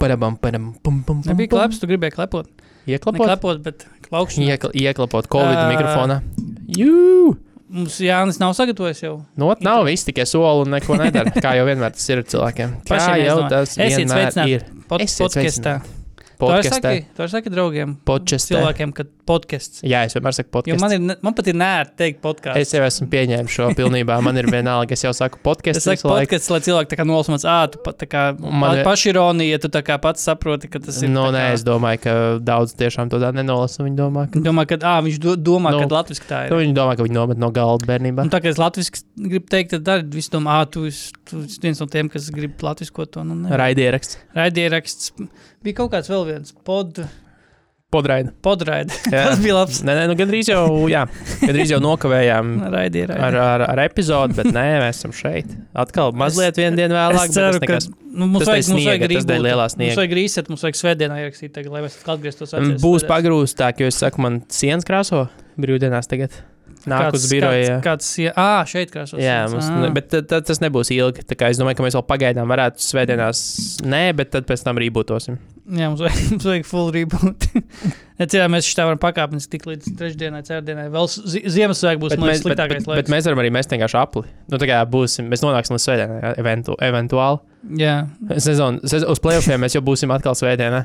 Prum, param, param, pum, pum, pum, Nebija pum. kleps, tu gribēji klepot. Ieklapot? Neklepot, bet klaukšana. Iekl, ieklapot Covid Ā. mikrofonā. Jū! Mums Jānis nav sagatavojis jau. Not nav viss tikai soli un neko nedara. Kā jau vienmēr tas ir cilvēkiem. Kā jau tas Esiet vienmēr sveicināti. ir. Pod, Esiet podcastā. Saki, to arī saki draugiem, Podcastē. cilvēkiem, kad podcasts. Jā, es vienmēr saku Jo podkāstu. man, ir, man pat ir nērti teikt podkāstu. Es jau esmu pieņēmis šo pilnībā. Man ir vienalga, es jau saku Es podkāstu. saku, podkāsts, lai cilvēki tā kā nolasmās, ah, tu pat tā kā Man ir- pašironija, tu tā kā pats saproti, ka tas ir. Nu, tā nē, kā- es domāju, ka daudz tiešām to tā nenolasa. Viņi domā, ka, Domā, ka ah, viņš do, domā, Nu, ka latviešu tā ir. nu, viņi domā, ka viņi nomet no galda bērnībā. Un tā kā es latviešu gribu teikt, tad arī viss domā, ah, tu esi esi viens no tiem, kas grib latviešu to. Nu, ne. Raidieraksts. Raidieraksts. Bija kaut kāds vēl viens pod, Podraida. podraidi. Jā. Tas bija labs. Nē, nē, nu gandrīz jau, jā, gandrīz jau nokavējām Raidieraksts. ar, ar, ar epizodi, bet nē, mēs esam šeit. Atkal mazliet vienu dienu vēlāk. Es ceru, bet ka tas nekas- nu, mums tas vajag, mums vajag sniega, tas lielā Mums sniega. vajag reset, mums vajag svētdienā ierakstīt, tagad, lai mēs atgrieztos Mm, atceries Būs pagrūstāk, jo es saku, man sienas krāso brīvdienās tagad. Nāk uz biroju. Kāds, kāds, jā, ah, šeit krāsos. Jā, mums, ne, bet tad, tad tas nebūs ilgi. Es domāju, ka mēs vēl pagaidām varētu svētdienās, nē, bet tad pēc tam rībotosim. Jā, mums vajag, mums vajag full reboot. Bet, jā, mēs šitā varam pakāpeniski tik līdz trešdienai, ceturtdienai. Vēl zi- Ziemassvētku būs Bet mēs, bet, sliktākais bet, bet laiks. mēs varam arī mest vienkārši apli. Nu, tā kā būsim, mēs nonāksim līdz svētdienai, eventu, eventuāli. Jā, Sezon, sez, uz playoffiem mēs jau būsim atkal svētdienā.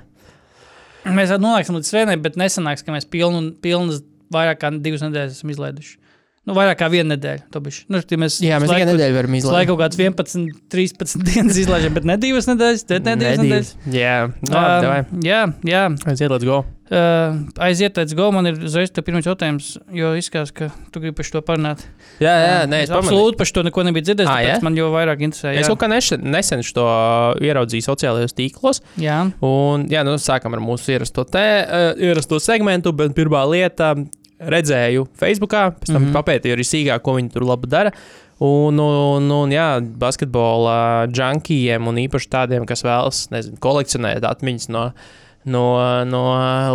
mēs nonāksim līdz svētdienai, bet nesanāks, ka mēs pilnu, pilnas vairāk kā divas nedēļas esam izlaiduši. Nu, vairāk kā viena nedēļa. to. Nu, tie mēs Jā, mēs tikai nedēļu varam Lai izlaist. kaut kāds 11, 13 dienas izlaižam, bet ne divas nedēļas, tad ne divas nedēļas. Jā, Um, um, jā, jā. aiziet, let's go. Uh, aiziet, let's go. Man ir uzreiz te pirmais jautājums, jo izskatās, ka tu gribi par šo parunāt. Jā, jā, nē, es es absolūti par šo neko nebiju dzirdējis. Jā? Man jau vairāk interesē. Es Jā, kaut kā nešen, nesen to ieraudzīju sociālajos tīklos. jā. Un, jā, nu, sākam ar mūsu ierasto, te, uh, ierasto segmentu, bet pirmā lieta redzēju Facebookā, pēc tam mm. -hmm. papētīju arī sīkāk, ko viņi tur labi dara. Un, un, un jā, basketbola džankijiem un īpaši tādiem, kas vēlas nezinu, kolekcionēt atmiņas no, no, no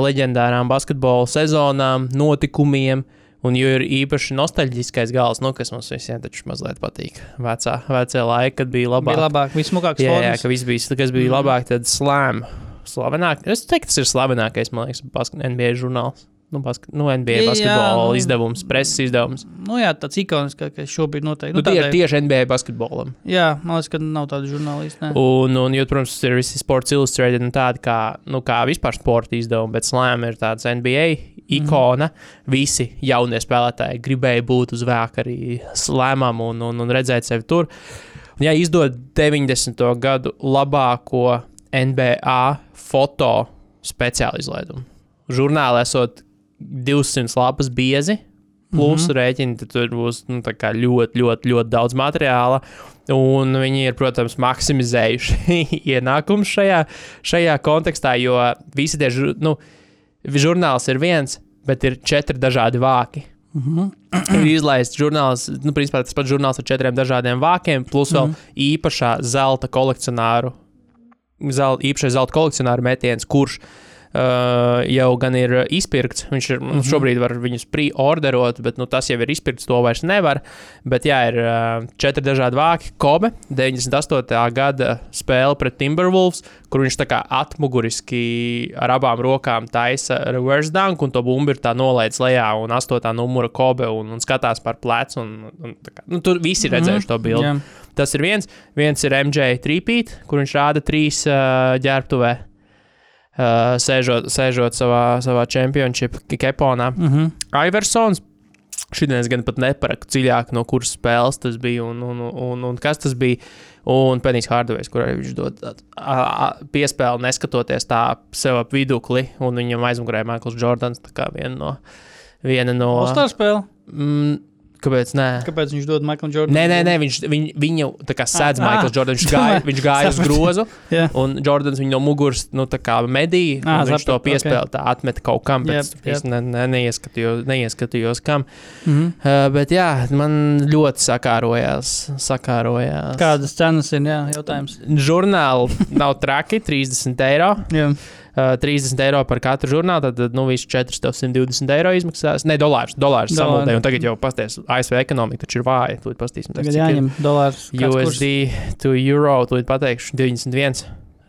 leģendārām basketbola sezonām, notikumiem. Un jo ir īpaši nostalģiskais gals, nu, kas mums visiem taču mazliet patīk. Vecā, vecā laika, kad bija labāk. Bija labāk, vismukāks Jā, jā, ka viss bija, kas bija Mhm. labāk, tad slēm. Slavenāk, es teiktu, tas ir slavenākais, man liekas, NBA žurnāls. Nu, basket, nu NBA Jā, basketbola izdevums, preses izdevums. Nu, jā, tāds ikonisks šobrīd noteikti. Nu, Nu, tie ir tieši NBA basketbolam. Jā, man liekas, ka nav tādu žurnālistu. ne. Un, un jo, protams, ir visi Sports Illustrated un tādi kā, nu, kā vispār sporta izdevumi, bet slēm ir tāds NBA ikona. Visi jaunie spēlētāji gribēja būt uz vēka arī slēmam un, un, un redzēt sevi tur. Un, ja izdod 90. gadu labāko NBA foto speciālu izlaidumu, žurnālā esot 200 lapas biezi. Plus mm -hmm. rēķini, tad tur būs nu, ļoti, ļoti, ļoti daudz materiāla. Un viņi ir, protams, maksimizējuši ienākumus šajā, šajā kontekstā, jo visi tie žur, nu, žurnāls ir viens, bet ir četri dažādi vāki. Mhm. Ir izlaists žurnāls, nu, principā tas pats žurnāls ar četriem dažādiem vākiem, plus vēl Mhm. īpašā zelta kolekcionāru, zel, īpašais zelta kolekcionāru metiens, kurš uh, jau gan ir izpirkts. Viņš ir, mm -hmm. šobrīd var viņus pre-orderot, bet nu, tas jau ir izpirkts, to vairs nevar. Bet jā, ir uh, četri dažādi vāki. Kobe 98. gada spēle pret Timberwolves, kur viņš tā kā atmuguriski ar abām rokām taisa reverse dunk, un to bumbu ir tā nolaidis lejā, un astotā numura Kobe, un, un skatās par plecu. Un, un, kā, nu, tur visi ir redzējuši to bildi. Jā. Tas ir viens. Viens ir MJ trīpīt, kur viņš rāda trīs uh, ģērbtuvē, uh, sēžot, sēžot savā, savā championship keponā. Mhm. Iversons. Šodien es gan pat neparaku dziļāk, no kuras spēles tas bija un, un, un, un kas tas bija. Un Penijs Hārdovs, kurai viņš dod piespēli, neskatoties tā sev ap vidukli, un viņam aizmugurē Maikls Jordans, tā kā viena no. Viena no All-Star spēle. mm, Kāpēc? Nē. Kāpēc viņš dod Michael Jordan? Nē, nē, nē viņš, viņ, viņu tā kā sēdz Ah, Maikls ah. Jordans. Viņš gāja, viņš gāja uz grozu, Jā. un Jordans viņu no muguras nu, medīja. Ah, Viņš to piespēlēja, tā atmeta kaut kam, bet Jep, es īsti ne, ne, neieskatījos, neieskatījos kam. Mhm. Uh, bet jā, man ļoti sakārojās. sakārojās. Kādas cenas ir? Jā, jautājums. Žurnāli nav traki, 30 eiro. Jā. Uh, 30 eiro par katru žurnālu, tad, tad nu, viss 420 eiro izmaksās. Ne, dolārus, dolārus Dolāri. samultēji. Un tagad jau pasties, ASV ekonomika taču ir vāja. Tūlīt pastīsim, Tagad jāņem dolārs. USD to eiro, tūlīt pateikšu 91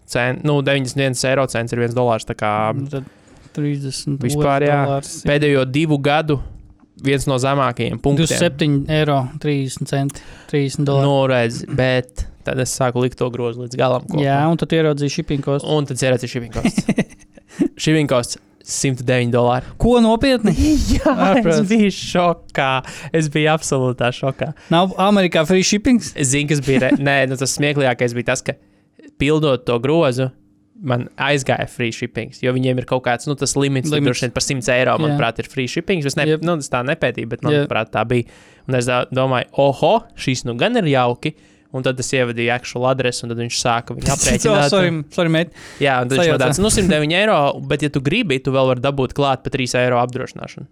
cents. Nu, 91 eiro cents ir viens dolārs. Tā kā Nu, Tad 30. Vispār, jā. dolārs. pēdējo divu gadu viens no zemākajiem punktiem. 27 eiro, 30 centi, 30 dolāri. Nu, redz, bet tad es sāku likt to grozu līdz galam. kopā. Jā, un tad ieraudzīju shipping kostu. Un tad ieraudzīt shipping costs. shipping costs 109 dolāri. Ko nopietni? Jā, Ārprāts. es biju šokā. Es biju absolūtā šokā. Nav Amerikā free shipping? Zinu, kas bija. Re... Nē, nu, tas smieklīgākais bija tas, ka pildot to grozu. Man aizgāja free shipping, jo viņiem ir kaut kāds nu, tas limits, limits. Droši vien par 100 eiro. Jā. Manuprāt, ir free shipping. Es, ne, Jep. nu, tā nepētīju, bet manuprāt, tā bija. Un es domāju, oho, šīs nu gan ir jauki. Un tad es ievadīju actual adresi, un tad viņš sāka viņu Oh, aprēķināt. sorry, sorry, mate. Jā, un Sajauca. man tāds, nu, 109 eiro, bet, ja tu gribi, tu vēl vari dabūt klāt pa 3 eiro apdrošināšanu.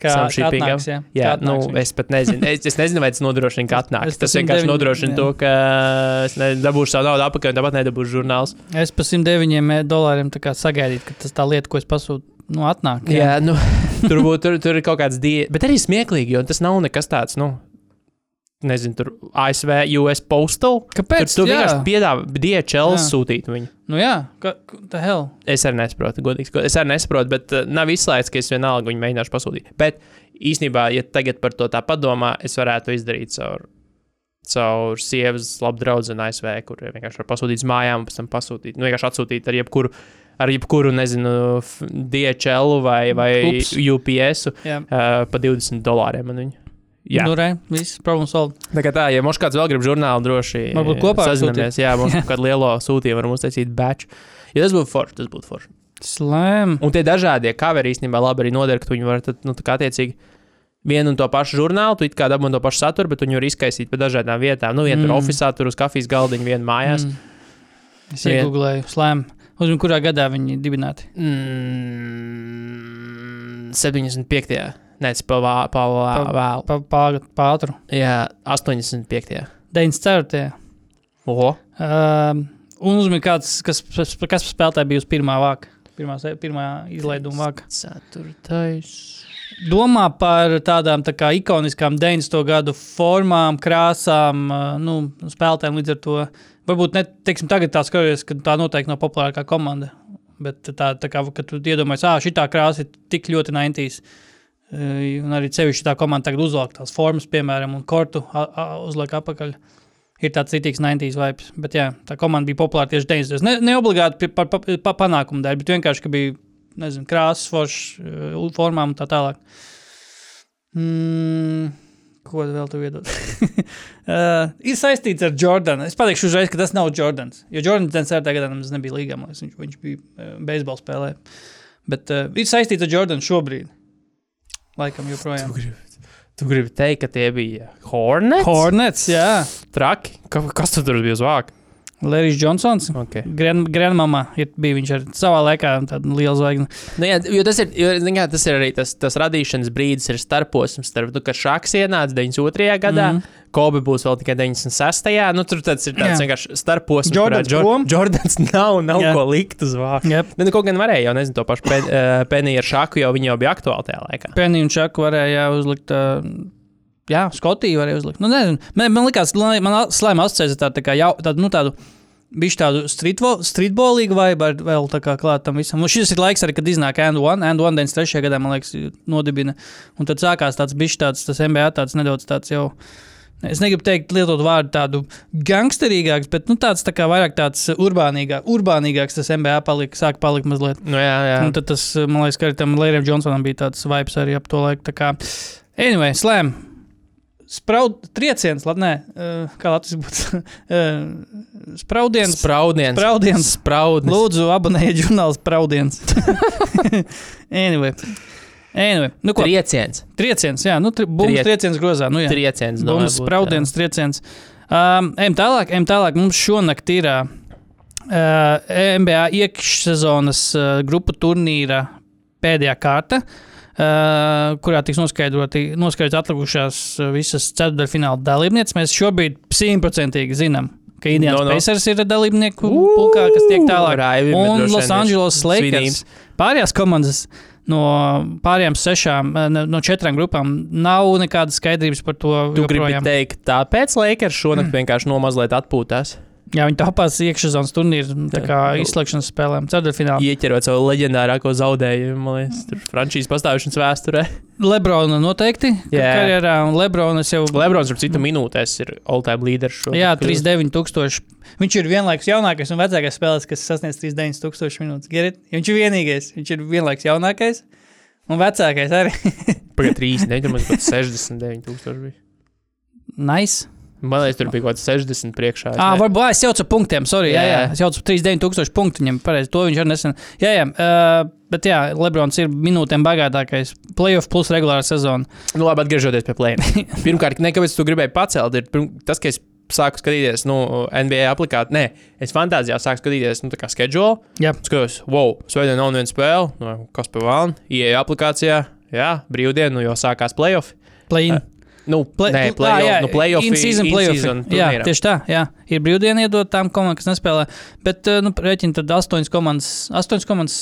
Kā, atnāks, jā. Jā, Kā nu, viņš. es pat nezinu. Es, es nezinu, vai tas nodrošina, ka Es- atnāks. es Tas vienkārši 109 nodrošina jā. to, ka es ne- dabūšu savu naudu atpakaļ, un tāpat nedabūšu žurnāls. Es par 109 dolāriem tā kā sagaidīju, ka tas tā lieta, ko es pasūtu, nu, atnāk. Jā, jā nu, tur, būt, tur, tur ir kaut kāds diets, bet arī smieklīgi, jo tas nav nekas tāds, nu, nezinu, tur ASV, US Postal. Tur Kāpēc? tu jā. vienkārši piedāvā DHL Jā. sūtīt viņu. Nu, jā, ka, the hell. Es arī nesaprotu, godīgi. sakot. Es arī nesaprotu, bet uh, nav izslēgts, ka es vienalga viņu mēģināšu pasūtīt. Bet īsnībā, ja tagad par to tā padomā, es varētu izdarīt caur, caur sievas labu draugu ASV, kur vienkārši var pasūtīt uz mājām, pēc tam pasūtīt, nu, vienkārši atsūtīt ar jebkuru. Ar jebkuru, nezinu, DHL vai, vai Ups. UPS uh, Jā. pa 20 dolāriem. Jā, Nu, re, viss, problēma solved. tā kā tā, ja mums kāds vēl grib žurnālu, droši Varbūt kopā sazināmies. Jā, mums kādu lielo sūtījumu varam uztaisīt batch. Ja tas būtu forši, tas būtu forši. Slam. Un tie dažādie kaveri īstenībā labi arī noder, ka viņi var tad, nu, tā kā attiecīgi vienu un to pašu žurnālu, tu it kā dabūji to pašu saturu, bet viņi var izkaisīt pa dažādām vietām. Nu, viena mm. tur oficiālā, tur uz kafijas galdiņa, viena mājās. Mm. Es Vien- iegūlēju slam. Uz kurā gadā viņi dibināti? Mm, 75. Nē, tas pa vā- pa vā- vēl. Pa, pa, pātru. Jā, 85. 94. Oho. Um, un uzmanīgi, kāds, kas, kas kas spēlētāji bija uz pirmā vāka. Pirmā, pirmā izlaiduma vāka. Ceturtais. Domā par tādām tā kā ikoniskām 90. gadu formām, krāsām, uh, nu, spēlētājiem līdz ar to. Varbūt ne teiksim, tagad tā skaties, ka tā noteikti nav populārākā komanda. Bet tā, tā kā kad tu iedomājies, ah, šī krāsa ir tik ļoti 90. Un arī sevišķi tā komanda tagad uzvelk tās formas, piemēram, un kortu uzliek apakaļ. Ir tāds citīgs 90s vibes. Bet jā, tā komanda bija populāra tieši 90. Ne, ne obligāti par pa, pa, panākumu dēļ, bet vienkārši, ka bija nezinu, krāsas, foršas, formām un tā tālāk. Mm, ko vēl tu iedod? uh, ir saistīts ar Jordanu. Es pateikšu uzreiz, ka tas nav Jordans. Jo Jordans 10. gadā nemaz nebija līgā, viņš, viņš bija beisbola spēlē. Bet uh, ir saistīts ar Jordanu šobrīd. Laikam joprojām. Tu gribi teikt, ka tie bija Hornets? Hornets, jā. Traki. Ka, kas tu tur bija uz vāka? Lērijs Džonsons. Okay. Grandmama ir bija viņš ar savā laikā tāda liela zvaigzne. Nu, jā, jo tas ir, jo, kā, tas ir arī tas, tas radīšanas brīdis, ir starposms starp to, kad Šaks ienāca 92. gadā, mm. -hmm. Kobe būs vēl tikai 96. Nu, tur tas ir tāds Jā. vienkārši starposms. Jordans prom. Jordans nav, nav Jā. ko likt uz vāka. Yep. Nu, nu, kaut gan varēja, jau nezinu, to pašu pen, uh, peniju ar Šaku, jo viņi jau bija aktuāli tajā laikā. Penny un Čaku varēja jā, uzlikt. Uh, jā, Skotiju varēja uzlikt. Nu, nezinu, man, man liekas, man slēma asociēts ar tādu, tā kā jau, tādu, nu, tādu Viņš tādu streetvo- streetballīgu vai vēl tā kā klāt tam visam. Un šis ir laiks arī, kad iznāk And One. And One 93. gadā, man liekas, nodibina. Un tad sākās tāds bišķi tāds, tas MBA tāds nedaudz tāds jau. Es negribu teikt, lietot vārdu tādu gangsterīgāks, bet nu, tāds tā kā vairāk tāds urbānīgāk, urbānīgāks tas MBA palika, sāk palikt mazliet. Nu, jā, jā. Un tad tas, man liekas, ka arī tam Lērijam Džonsonam bija tāds vibes arī ap to laiku. Tā kā, anyway, slēm. Spraud, trieciens, labi, nē, uh, kā Latvijas būtu. uh, spraudiens. Spraudiens. Spraudiens. Spraudnis. Lūdzu, abonējiet žurnālu spraudiens. anyway. Anyway, nu, ko, Trieciens. trieciens, jā, nu, tri, bums Triec- trieciens grozā. Nu, jā. Trieciens. Bums, spraudiens, trieciens. Um, ejam tālāk, ejam tālāk. Mums šonakt ir uh, NBA iekšsezonas uh, grupu turnīra pēdējā kārta. Uh, kurā tiks noskaidrotas atlikušās uh, visas ceturdaļfināla dalībnieces. Mēs šobrīd simtprocentīgi zinām, ka Indians No, no. Pacers ir dalībnieku pulkā, kas tiek tālāk. Raivi, Un Los Angeles Lakers. Pārējās komandas no pārējām sešām, eh, no četrām grupām nav nekādas skaidrības par to. Tu gribi joprojām. teikt, tāpēc Lakers šonakt vienkārši no mazliet atpūtās. Jā, viņi tāpēc iekšzemes turnīra tā kā izslēgšanas spēlēm, ceturtfinālā. Ieķerot savu leģendārāko zaudējumu, man liekas, frančīzes pastāvēšanas vēsturē. Lebrona noteikti Jā. karjerā, un Lebronas jau. Lebrons ar citu minūtēs ir all-time līderis šo. Jā, 39 tūkstoši. Viņš ir vienlaikus jaunākais un vecākais spēlētājs, kas sasniedz 39 tūkstoši minūtes. Gerit? Viņš ir vienīgais. Viņš ir vienlaikus jaunākais un vecākais arī. Pagaidā, 3, ne, tur man pat 69 tūkstoši bija. nice. Man liekas, tur bija kaut kāds 60 priekšā. Ah, varbūt ā, es jaucu punktiem, sorry. Jā, Jā, jā. Es jaucu 39 tūkstoši punktu viņam. Pareizi, to viņš arī nesen. Jā, jā. Uh, bet jā, Lebrons ir minūtēm bagātākais. Playoff plus regulārā sezona. Nu, labi, atgriežoties pie plēna. Pirmkārt, ne, kāpēc tu gribēji pacelt, ir tas, ka es sāku skatīties nu, NBA aplikāciju. Nē, es fantāzijā sāku skatīties, nu, tā kā schedule. Jā. Skatos, wow, svētdien nav viena spēle, nu, kas pa vēlnu, ieeja aplikācijā, jā, brīvdiena, nu jau sākās playoff. Play-in. Nu, Play- nē, ā, playoff, jā, nu, playoff, in-season playoff. Jā, tieši tā. Jā. Ir brīvdiena iedot tām komandām, kas nespēlē. Bet, uh, nu, rēķini tad astoņas komandas, astoņas komandas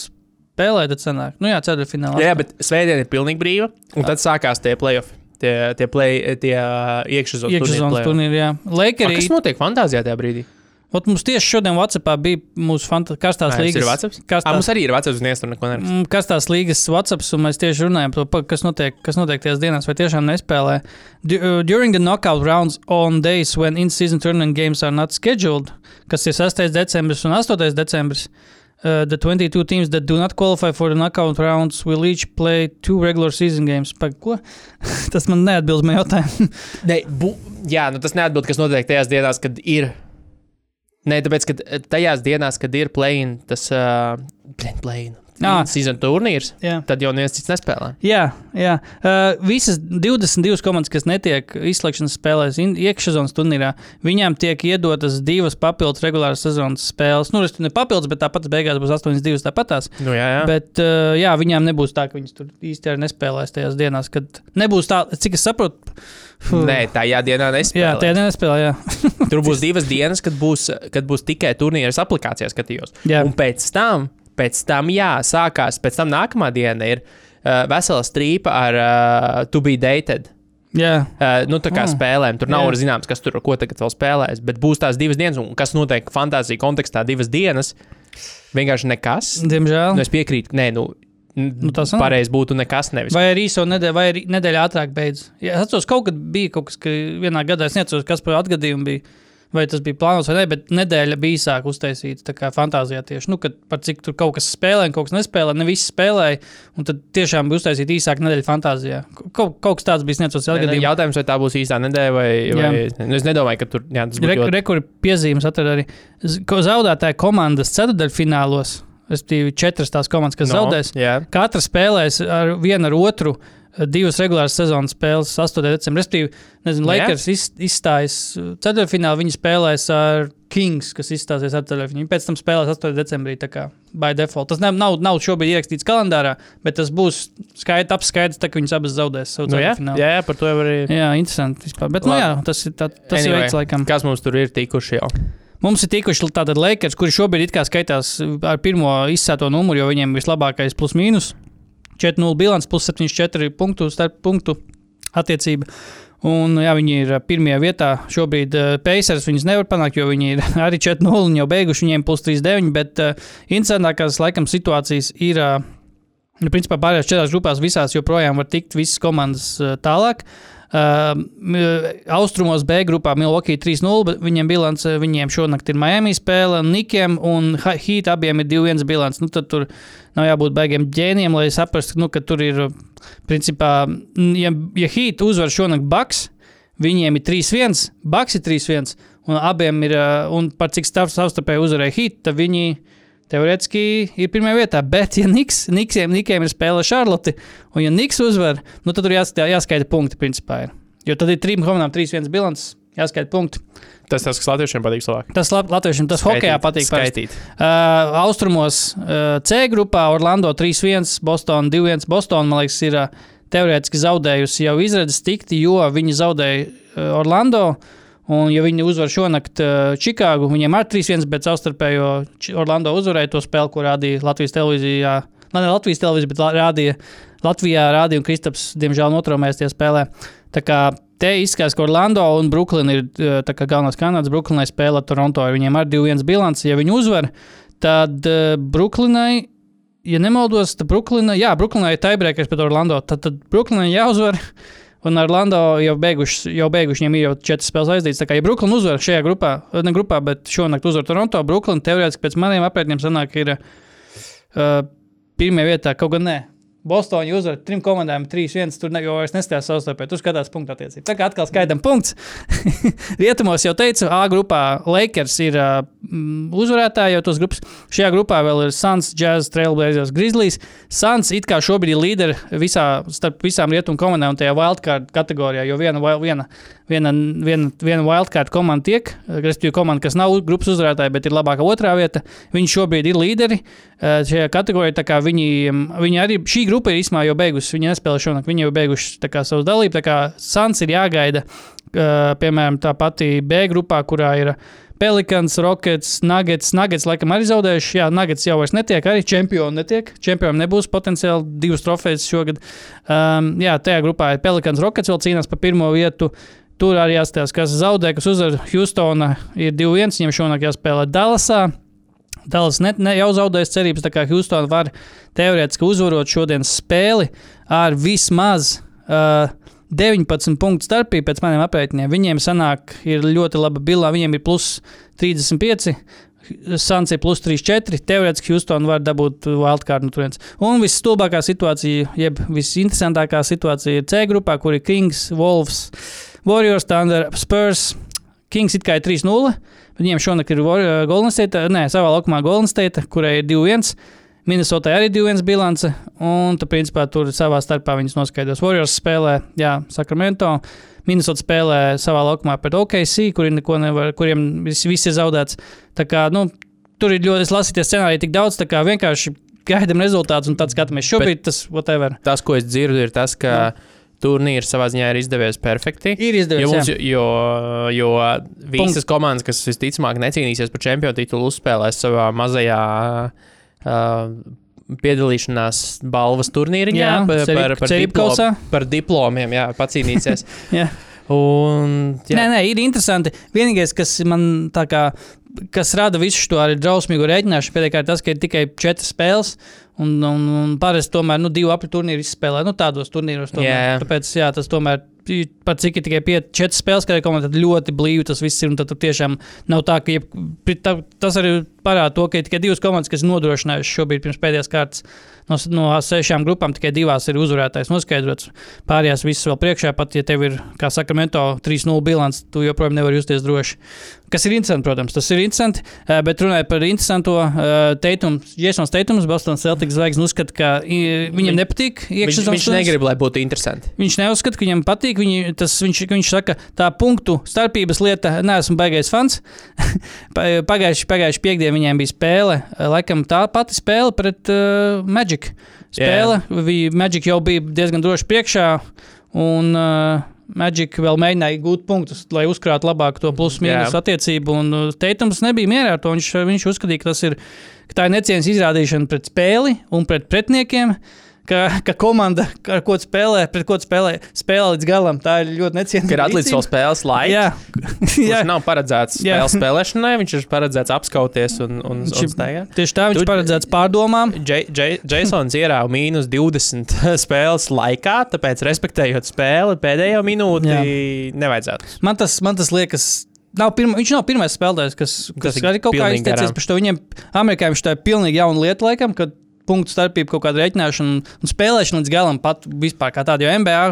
spēlē, tad sanāk. Nu jā, ceturtfinālā. Jā, bet svētdiena ir pilnīgi brīva, un tad sākās tie playoff. Tie, tie, play, tie uh, iekšzemes turnīri, jā. Lakeri. Kas notiek fantāzijā tajā brīdī? Ot, mums tieši šodien Whatsappā bija mūsu karstās Ā, jums līgas. Karstās, mums arī ir vecais, un es tur neko nerakstu. Mm, Kas tās līgas WhatsApp, un mēs tieši runājam par to, kas notiek, kas notiek tajās dienās, vai tiešām nespēlē. Uh, During the knockout rounds on days when in-season tournament games are not scheduled, kas ir 6. decembris un 8. decembris, uh, the 22 teams that do not qualify for the knockout rounds will each play two regular season games. Pa? Tas man neatbilst man jautājumu. Ne, bu, jā, nu tas neatbild, kas notiek tajās dienās, kad ir. Nē, tāpēc, ka tajās dienās, kad ir play-in, tas uh, play-in, Ā. season turnīrs, Jā. tad jau neviens cits nespēlē. Jā, jā. Uh, visas 22 komandas, kas netiek izslēgšanas spēlēs iekšsezonas turnīrā, viņām tiek iedotas divas papildus regulāras sezonas spēles. Nu, respektīvi, ne papildus, bet tāpat beigās būs 8-2 tāpatās. Nu, jā, jā. Bet uh, jā, viņām nebūs tā, ka viņas tur īsti arī nespēlēs tajās dienās, kad nebūs tā, cik es saprotu. Fuh. Nē, tajā dienā nespēlē. Jā, tajā nespēlē. Jā. Tur būs divas dienas, kad būs, kad būs tikai turnīrs aplikācijā skatījos. Jā. Un pēc tam, pēc tam, jā, sākās, pēc tam nākamā diena ir uh, vesela strīpa ar uh, To Be Dated. jā. Uh, nu, tā kā Mm. spēlēm. Tur nav yeah. zināms, kas tur ko tagad vēl spēlēs. Bet būs tās divas dienas, un kas notiek fantāzijas kontekstā, divas dienas. Vienkārši nekas. Diemžēl. Nu, es piekrītu, nē, nu, Nu, tas pareizi būtu nekas. Nevis. Vai arī īso nedēļu, vai arī nedēļa ātrāk beidzas. Ja, es atceros, kaut kad bija kaut kas, ka vienā gadā es neatceros, kas par atgadījumu bija. Vai tas bija plānots vai nē, bet nedēļa bija īsāk uztaisīta. Tā kā fantāzijā tieši, nu, kad par cik tur kaut kas spēlē, un kaut kas nespēlē, ne visi spēlēja. Un tad tiešām bija uztaisīta īsāka nedēļa fantāzijā. Kaut, kaut kas tāds bija neatceros Nē, nē, atgadījumā. Jautājums, vai tā būs īstā nedēļa, vai, vai nu, es nedomāju, ka tur jā, tas būs. Re, ļoti- Rekur piezīmes atrada arī zaudētāja komandas ceturdaļfinālos. Respektīvi, četras tās komandas, kas no, zaudēs. Jā, Katra spēlēs ar vienu ar otru eh, divas regulāras sezonas spēles 8. decembrī. Respektīvi, nezinu, Nu jā. Lakers iz, izstājas ceturtfinālā, viņi spēlēs ar Kings, kas izstāsies ceturtfinālā. Viņi pēc tam spēlēs 8. decembrī, by default. Tas nav, nav, nav šobrīd ierakstīts kalendārā, bet tas būs skaidrs, apskaidrs, ka viņas abas zaudēs savu nu, jā, jā, jā, par to jau arī. Jā, interesanti. Vispār. Bet, nu, Labi. jā, tas ir, tā, tas anyway. Ir veids, laikam. Kas mums tur ir tikuši jau? Mums ir tikuši tādi Lakers, kuri šobrīd skaitās ar pirmo izsēto numuru, jo viņiem ir vislabākais plus mīnus. 4-0 bilants, plus 74 punktu starp punktu attiecība. Un, jā, viņi ir pirmajā vietā. Šobrīd uh, Pacers viņus nevar panākt, jo viņi ir arī 4-0 un jau beiguši viņiem plus 3-9. Bet uh, interesantākās laikam situācijas ir. Uh, Nu, principā pārējās četrās grupās visās joprojām var tikt visas komandas uh, tālāk. Uh, austrumos B grupā Milwaukee 3-0, bet viņiem bilants, viņiem šonakt ir Miami spēle, Nikiem un Heat abiem ir 2-1 bilants. Nu, tad tur nav jābūt baigiem ģēniem, lai saprastu, nu, ka tur ir, principā, ja, ja Heat uzvar šonakt Bucks, viņiem ir 3-1, Bucks ir 3-1, un abiem ir, un par cik savstarpēji uzvarēja Heat, tad viņi teorētiski ir pirmā vietā. Bet, ja Niks, Niksiem, Nikiem ir spēle Šarloti, un ja Niks uzvar, nu, tad tur jāskaita, jāskaita punkti. Principā, ir. jo tad ir trim komandām 3-1 bilants, jāskaita punkti. Tas tas, kas latviešiem patīk labāk. Tas lat- latviešiem tas hokeja patīk. parasti. Skaitīt. Uh, austrumos uh, C grupā Orlando 3-1, Boston 2-1. Boston, man liekas, ir uh, teorētiski zaudējusi jau izredzes tikt, jo viņi zaudēja uh, Orlando. Un, ja viņi uzvar šonakt uh, Čikāgu, viņiem ir 3-1, bet savstarpējo Orlando uzvarēja to spēli, ko rādīja Latvijas televīzijā. Nē, ne Latvijas televīzija, bet rādīja Latvijā, rādīja un Kristaps, diemžēl, notraumēs tie spēlē. Tā kā te izskatās, ka Orlando un Brooklyn ir tā kā galvenais kanāds. Brooklynai spēlē Toronto, ar viņiem ir 2-1 bilants. Ja viņi uzvar, tad uh, Brooklynai, ja nemaldos, tad Brooklynai, jā, Brooklynai ir tiebreakers pret Orlando. Tad, tad Brooklynai jāuzvar. Un Orlando jau beiguši, jau beiguši viņiem ir jau četras spēles aizdītas. Tā kā ja Brooklyn uzvar šajā grupā, ne grupā, bet šonakt uzvar Toronto, Brooklyn teorētiski pēc maniem aprēķiniem sanāk, ir uh, pirmā vietā, kaut gan ne. Bostonā uzvar trim komandām 3-1. Tur ne, jau vairs nestājās savstarpēji. Tur skatās punktu attiecību. Tā kā atkal skaidām punkts. Rietumos jau teicu, A grupā Lakers ir uh, mm, uzvarētāji jau tos grupas. Šajā grupā vēl ir Suns, Jazz, Trailblazers, Grizzlies. Suns it kā šobrīd ir līderi visā, starp visām rietumu komandām un tajā wildcard kategorijā, jo viena, viena, viena, viena, viena wildcard komanda tiek, respektīvi komanda, kas nav grupas uzvarētāja, bet ir labākā otrā vieta. Viņi šobrīd ir līderi šajā kategorijā. Viņi, viņi arī šī grupa ir īstenībā jau beigusi. Viņi nespēlē šonakt, viņi jau beiguši kā savu dalību. Tā kā Suns ir jāgaida, uh, piemēram, tā pati B grupā, kurā ir Pelikans, Rockets, Nuggets. Nuggets laikam arī zaudējuši. Jā, Nuggets jau vairs netiek, arī čempioni netiek. Čempionam nebūs potenciāli divas trofejas šogad. Um, jā, tajā grupā ir Pelikans, Rockets vēl cīnās par pirmo vietu. Tur arī jāstāsta, kas zaudē, kas uzvar Houstonā. Ir 2-1, viņam šonakt jāspēlē Dallasā. Dallas ne, ne, jau zaudējis cerības, tā kā Houston var teorētiski uzvarot šodienas spēli ar vismaz uh, 19 punktu starpību pēc maniem aprēķiniem. Viņiem sanāk, ir ļoti laba bilā, viņiem ir plus 35. Sans ir plus 3-4. Teorētiski Houston var dabūt wildcard no turienes. Un visstulbākā situācija, jeb visinteresantākā situācija ir C grupā, kur ir Kings, Wolves, Warriors, Thunder, Spurs. Kings it kā ir 3-0. Viņiem šonakt ir uh, Golden State, nē, savā laukumā Golden State, kurai ir 2-1. Minnesotā arī 2-1 bilance, un tu, principā, tur savā starpā viņas noskaidros. Warriors spēlē, jā, Sacramento. Minnesota spēlē savā laukumā pret OKC, kuriem, neko nevar, kuriem viss, viss ir zaudēts. Tā kā, nu, tur ir ļoti, es lasīju tie scenāriji tik daudz, tā kā vienkārši gaidām rezultātus un tad skatāmies. Šobrīd tas, whatever. Tas, ko es dzirdu, ir tas, ka turnīrs savā ziņā ir izdevies perfekti. Ir izdevies, Jo, mums, jo, jo visas komandas, kas visticamāk necīnīsies par čempionu titulu, uzspēlēs savā mazajā uh, piedalīšanās balvas turnīriņā Jā, par, cerib- par, par, diplo, par diplomiem, jā, pacīnīsies. Jā. Un, jā, Nē, nē, ir interesanti. Vienīgais, kas man tā kā. Kas rada visu šo arī drausmīgu rēķināšanu, pēdējā ir tas, ka ir tikai četras spēles. Un, un, un parasti tomēr nu, divu apli turnīru izspēlē. Nu, tādos turnīros. Tomēr. Jā, jā. Tāpēc jā, tas tomēr, pat cik ir tikai pie, četras spēles, kādai komandai, tad ļoti blīvi tas viss ir. Tad tur tiešām nav tā, ka jeb, tā, tas arī parāda to, ka ir tikai divas komandas, kas ir nodrošinājušas šobrīd pirms pēdējās kārtas. No, no sešām grupām tikai divās ir uzvarētājs noskaidrots. Pārējās visas vēl priekšā, pat ja tev ir, kā saka, Mento 3-0 bilants, tu joprojām nevari justies droši. Kas ir interesanti, protams, tas ir interesanti. Bet runājot par interesantu teikumu, Jasons Teitums, Bostonas Celtics zvaigznes uzskata, ka viņam Viņ- nepatīk viņš, iekšzemes viņš negrib, lai būtu interesanti. Viņš neuzskata, ka viņam patīk. Viņi, tas, viņš, viņš saka, tā punktu starpības lieta, neesmu baigais fans. Pa- Pagājuši, pagājuši piekdienā viņiem bija spēle, laikam tā pati spēle pret uh, Magic. Spēle, yeah. Magic jau bija diezgan droši priekšā, un uh, Magic vēl mēģināja gūt punktus, lai uzkrātu labāk to plus-mínus attiecību. Un uh, Teitums nebija mierā ar to. Viņš, viņš uzskatīja, ka tas ir, ka tā ir necieņas izrādīšana pret spēli un pret pretiniekiem. Ka, ka komanda, ar ko spēlē, pret ko spēlē, spēlē līdz galam. Tā ir ļoti necienīga. Ir atlicis vēl spēles laiks. Jā, jā. nav paredzēts Jā. spēles spēlēšanai, viņš ir paredzēts apskauties un, un, Viņš un ir- staigāt. Tieši tā viņš ir paredzēts pārdomām. Jasons ierāva mīnus 20 spēles laikā, tāpēc, respektējot spēli, pēdējo minūti Jā. nevajadzētu. Man tas, man tas liekas. Nav pirma, viņš nav pirmais spēlētājs, kas, kas ir arī kaut kā izteicies par to. Viņiem, Amerikā viņš tā ir pilnīgi jauna lieta, laikam, kad punktu starpību, kaut kādu rēķināšanu un, spēlēšanu līdz galam pat vispār kā tādu. Jo MBA,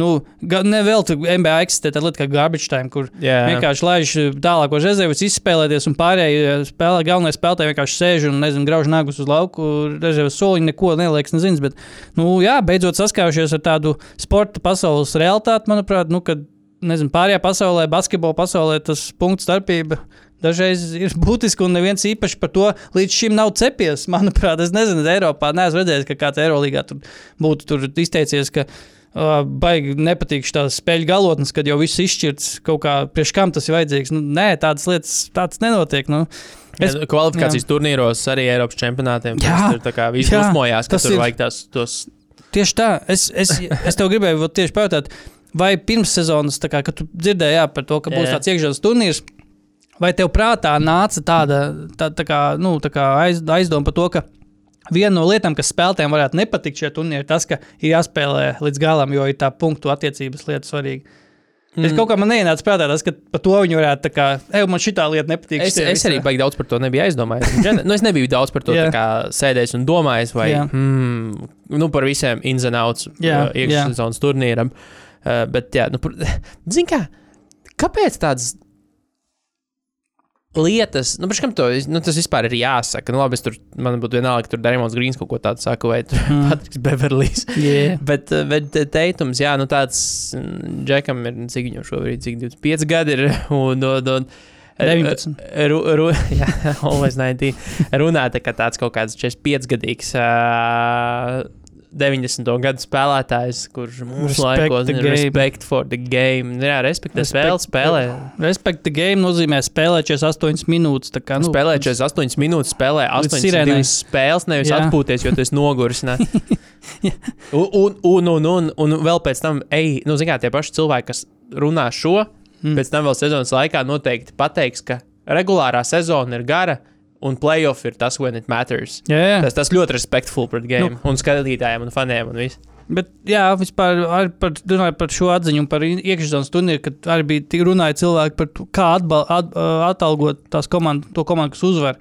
nu, ga- ne vēl tur MBA eksistē tāda lieta kā garbage time, kur Jā. vienkārši laiž tālāko rezervus izspēlēties, un pārējie spēlē, galvenie spēlētāji vienkārši sēž un, nezinu, grauž nagus uz lauku, rezervus soliņu, neko neliekas, nezinu. Bet, nu, jā, beidzot saskārušies ar tādu sporta pasaules realitāti, manuprāt, nu, kad, nezinu, pārējā pasaulē, basketbola pasaulē tas punktu starpība. Dažreiz ir būtiski, un neviens īpaši par to līdz šim nav cepies. Manuprāt, es nezinu, Eiropā neesmu redzējis, ka kāds Eirolandā tur būtu tur izteicies, ka uh, baigi nepatīk šīs spēļu galotnes, kad jau viss izšķirts kaut kā, priekš kam tas ir vajadzīgs. Nu, nē, tādas lietas tāds nenotiek. Nu. Es, Es- kvalifikācijas jā. turnīros arī Eiropas čempionātiem. Jā. Tur tā kā viss Jā. uzmojās, ka tur ir- vajag tās tos. Tieši tā, es, es, es tev gribēju tieši pajautāt, vai pirms sezonas, kā, kad tu dzirdēji jā, par to, ka būs Jā. tāds iekšzemes turnīrs, vai tev prātā nāca tāda tā, tā kā, nu, tā kā aiz, aizdoma par to, ka viena no lietām, kas spēlētājiem varētu nepatikt šajā turnīrā, ir tas, ka ir jāspēlē līdz galam, jo ir tā punktu attiecības lieta svarīga. Mm. Es kaut kā man neienāca prātā tas, ka par to viņi varētu tā kā, ej, man šī lieta nepatīk. Es, es arī visi." baigi daudz par to nebiju aizdomājies. Nu, es nebiju daudz par to kā sēdējis un domājis, vai Jā. hmm, nu, par visiem ins and outs Jā, uh, iekšzemes turnīram. Uh, bet, jā, nu, zini, kā, kāpēc tādas lietas, nu, kam to, nu, tas vispār ir jāsaka. Nu, labi, tur, man būtu vienalga, ka tur Darījums Grīns kaut ko tādu saka, vai tur Mm. Patriks Beverlijs. Yeah. Bet, uh, bet teikums, jā, nu tāds mm, Džekam ir, cik viņam šobrīd, cik 25 gadi ir. Un, un, un, 19. Ru, ru, jā, always 19. Runāta, ka tāds kaut kāds 45 gadīgs. Uh, 90. gadu spēlētājs, kurš mūsu Respect laikos ir respect for the game. Jā, respektē spēli, spēlē. Respect the game nozīmē spēlēt 48 minūtes. Kā, Nu, spēlē 48 minūtes, spēlē Līdz sirēnai. 82 spēles, nevis Jā. atpūties, jo tu esi noguris. un, un, un, un, un, vēl pēc tam, ej, nu, zināmā tie paši cilvēki, kas runā šo, mm. pēc tam vēl sezonas laikā noteikti pateiks, ka regulārā sezona ir gara un playoff ir tas, when it matters. Jā, jā. Tas, tas ļoti respektful pret game Nu. un skatītājiem un faniem un viss. Bet, jā, vispār par, runāju par šo atziņu, par iekšzemes turnīru, kad arī bija runāja cilvēki par to, kā atbal, at, atalgot tās komandas, to komandu, kas uzvar.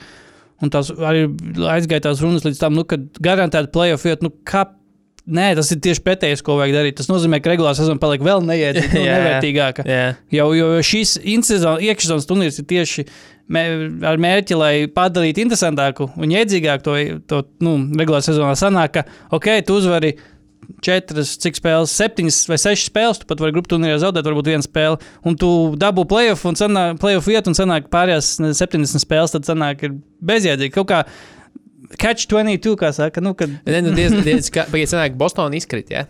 Un tās arī aizgāja tās runas līdz tam, nu, kad garantēti playoff iet, nu, kā. Nē, tas ir tieši pretējais, ko vajag darīt. Tas nozīmē, ka regulārā sezona paliek vēl neiedzīga, nu, jā. nevērtīgāka. Jau, jo jo šīs iekšzemes turnīrs ir tieši ar mērķi, lai padarītu interesantāku un iedzīgāku to, to nu, regulārā sezonā. Sanāk, ka, ok, tu uzvari četras, cik spēles, septiņas vai sešas spēles, tu pat vari grupu turnīrā zaudēt, varbūt vienu spēli, un tu dabū playoff un sanāk, playoff vietu, un sanāk pārējās ne, 70 spēles, tad sanāk, ir bezjēdzīgi. Kaut kā catch 22, kā saka, nu, kad Ne, nu, diez, diez, kā, pagaid, sanāk, Bostonā izkrit, jā.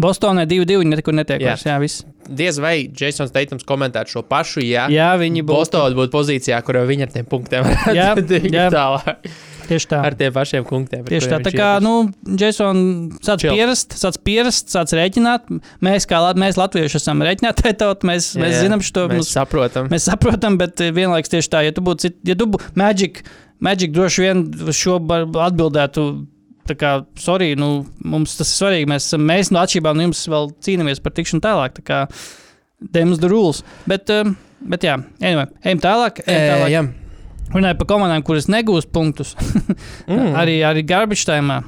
Bostonē 2-2 nekur netiek. Jā. Jā, viss. Diez vai Jasons Teitums komentētu šo pašu, ja Jā, viņi būs Bostonā būtu pozīcijā, kur viņi ar tiem punktiem varētu jā. tālāk. tieši tā. Ar tiem pašiem punktiem. Tieši tā, tā kā, nu, Jason sāc pierast, sāc pierast, sāc rēķināt. Mēs, kā mēs latvieši, esam rēķinātāji tauta, mēs, Jā, mēs zinām šo, Mēs mēs, saprotam. mēs saprotam, bet eh, vienlaikus tieši tā, ja tu būtu, ja tu būtu Magic, Magic droši vien šo atbildētu. Tā kā, sorry, nu, mums tas ir svarīgi. Mēs, mēs no atšķirībā no jums vēl cīnāmies par tikšanu tālāk. Tā kā, Dems the rules. Bet, um, bet jā, anyway, ejam tālāk. Ejam E, tālāk. jā. Runājot par komandām, kuras negūs punktus. Mm. Arī, arī garbage time.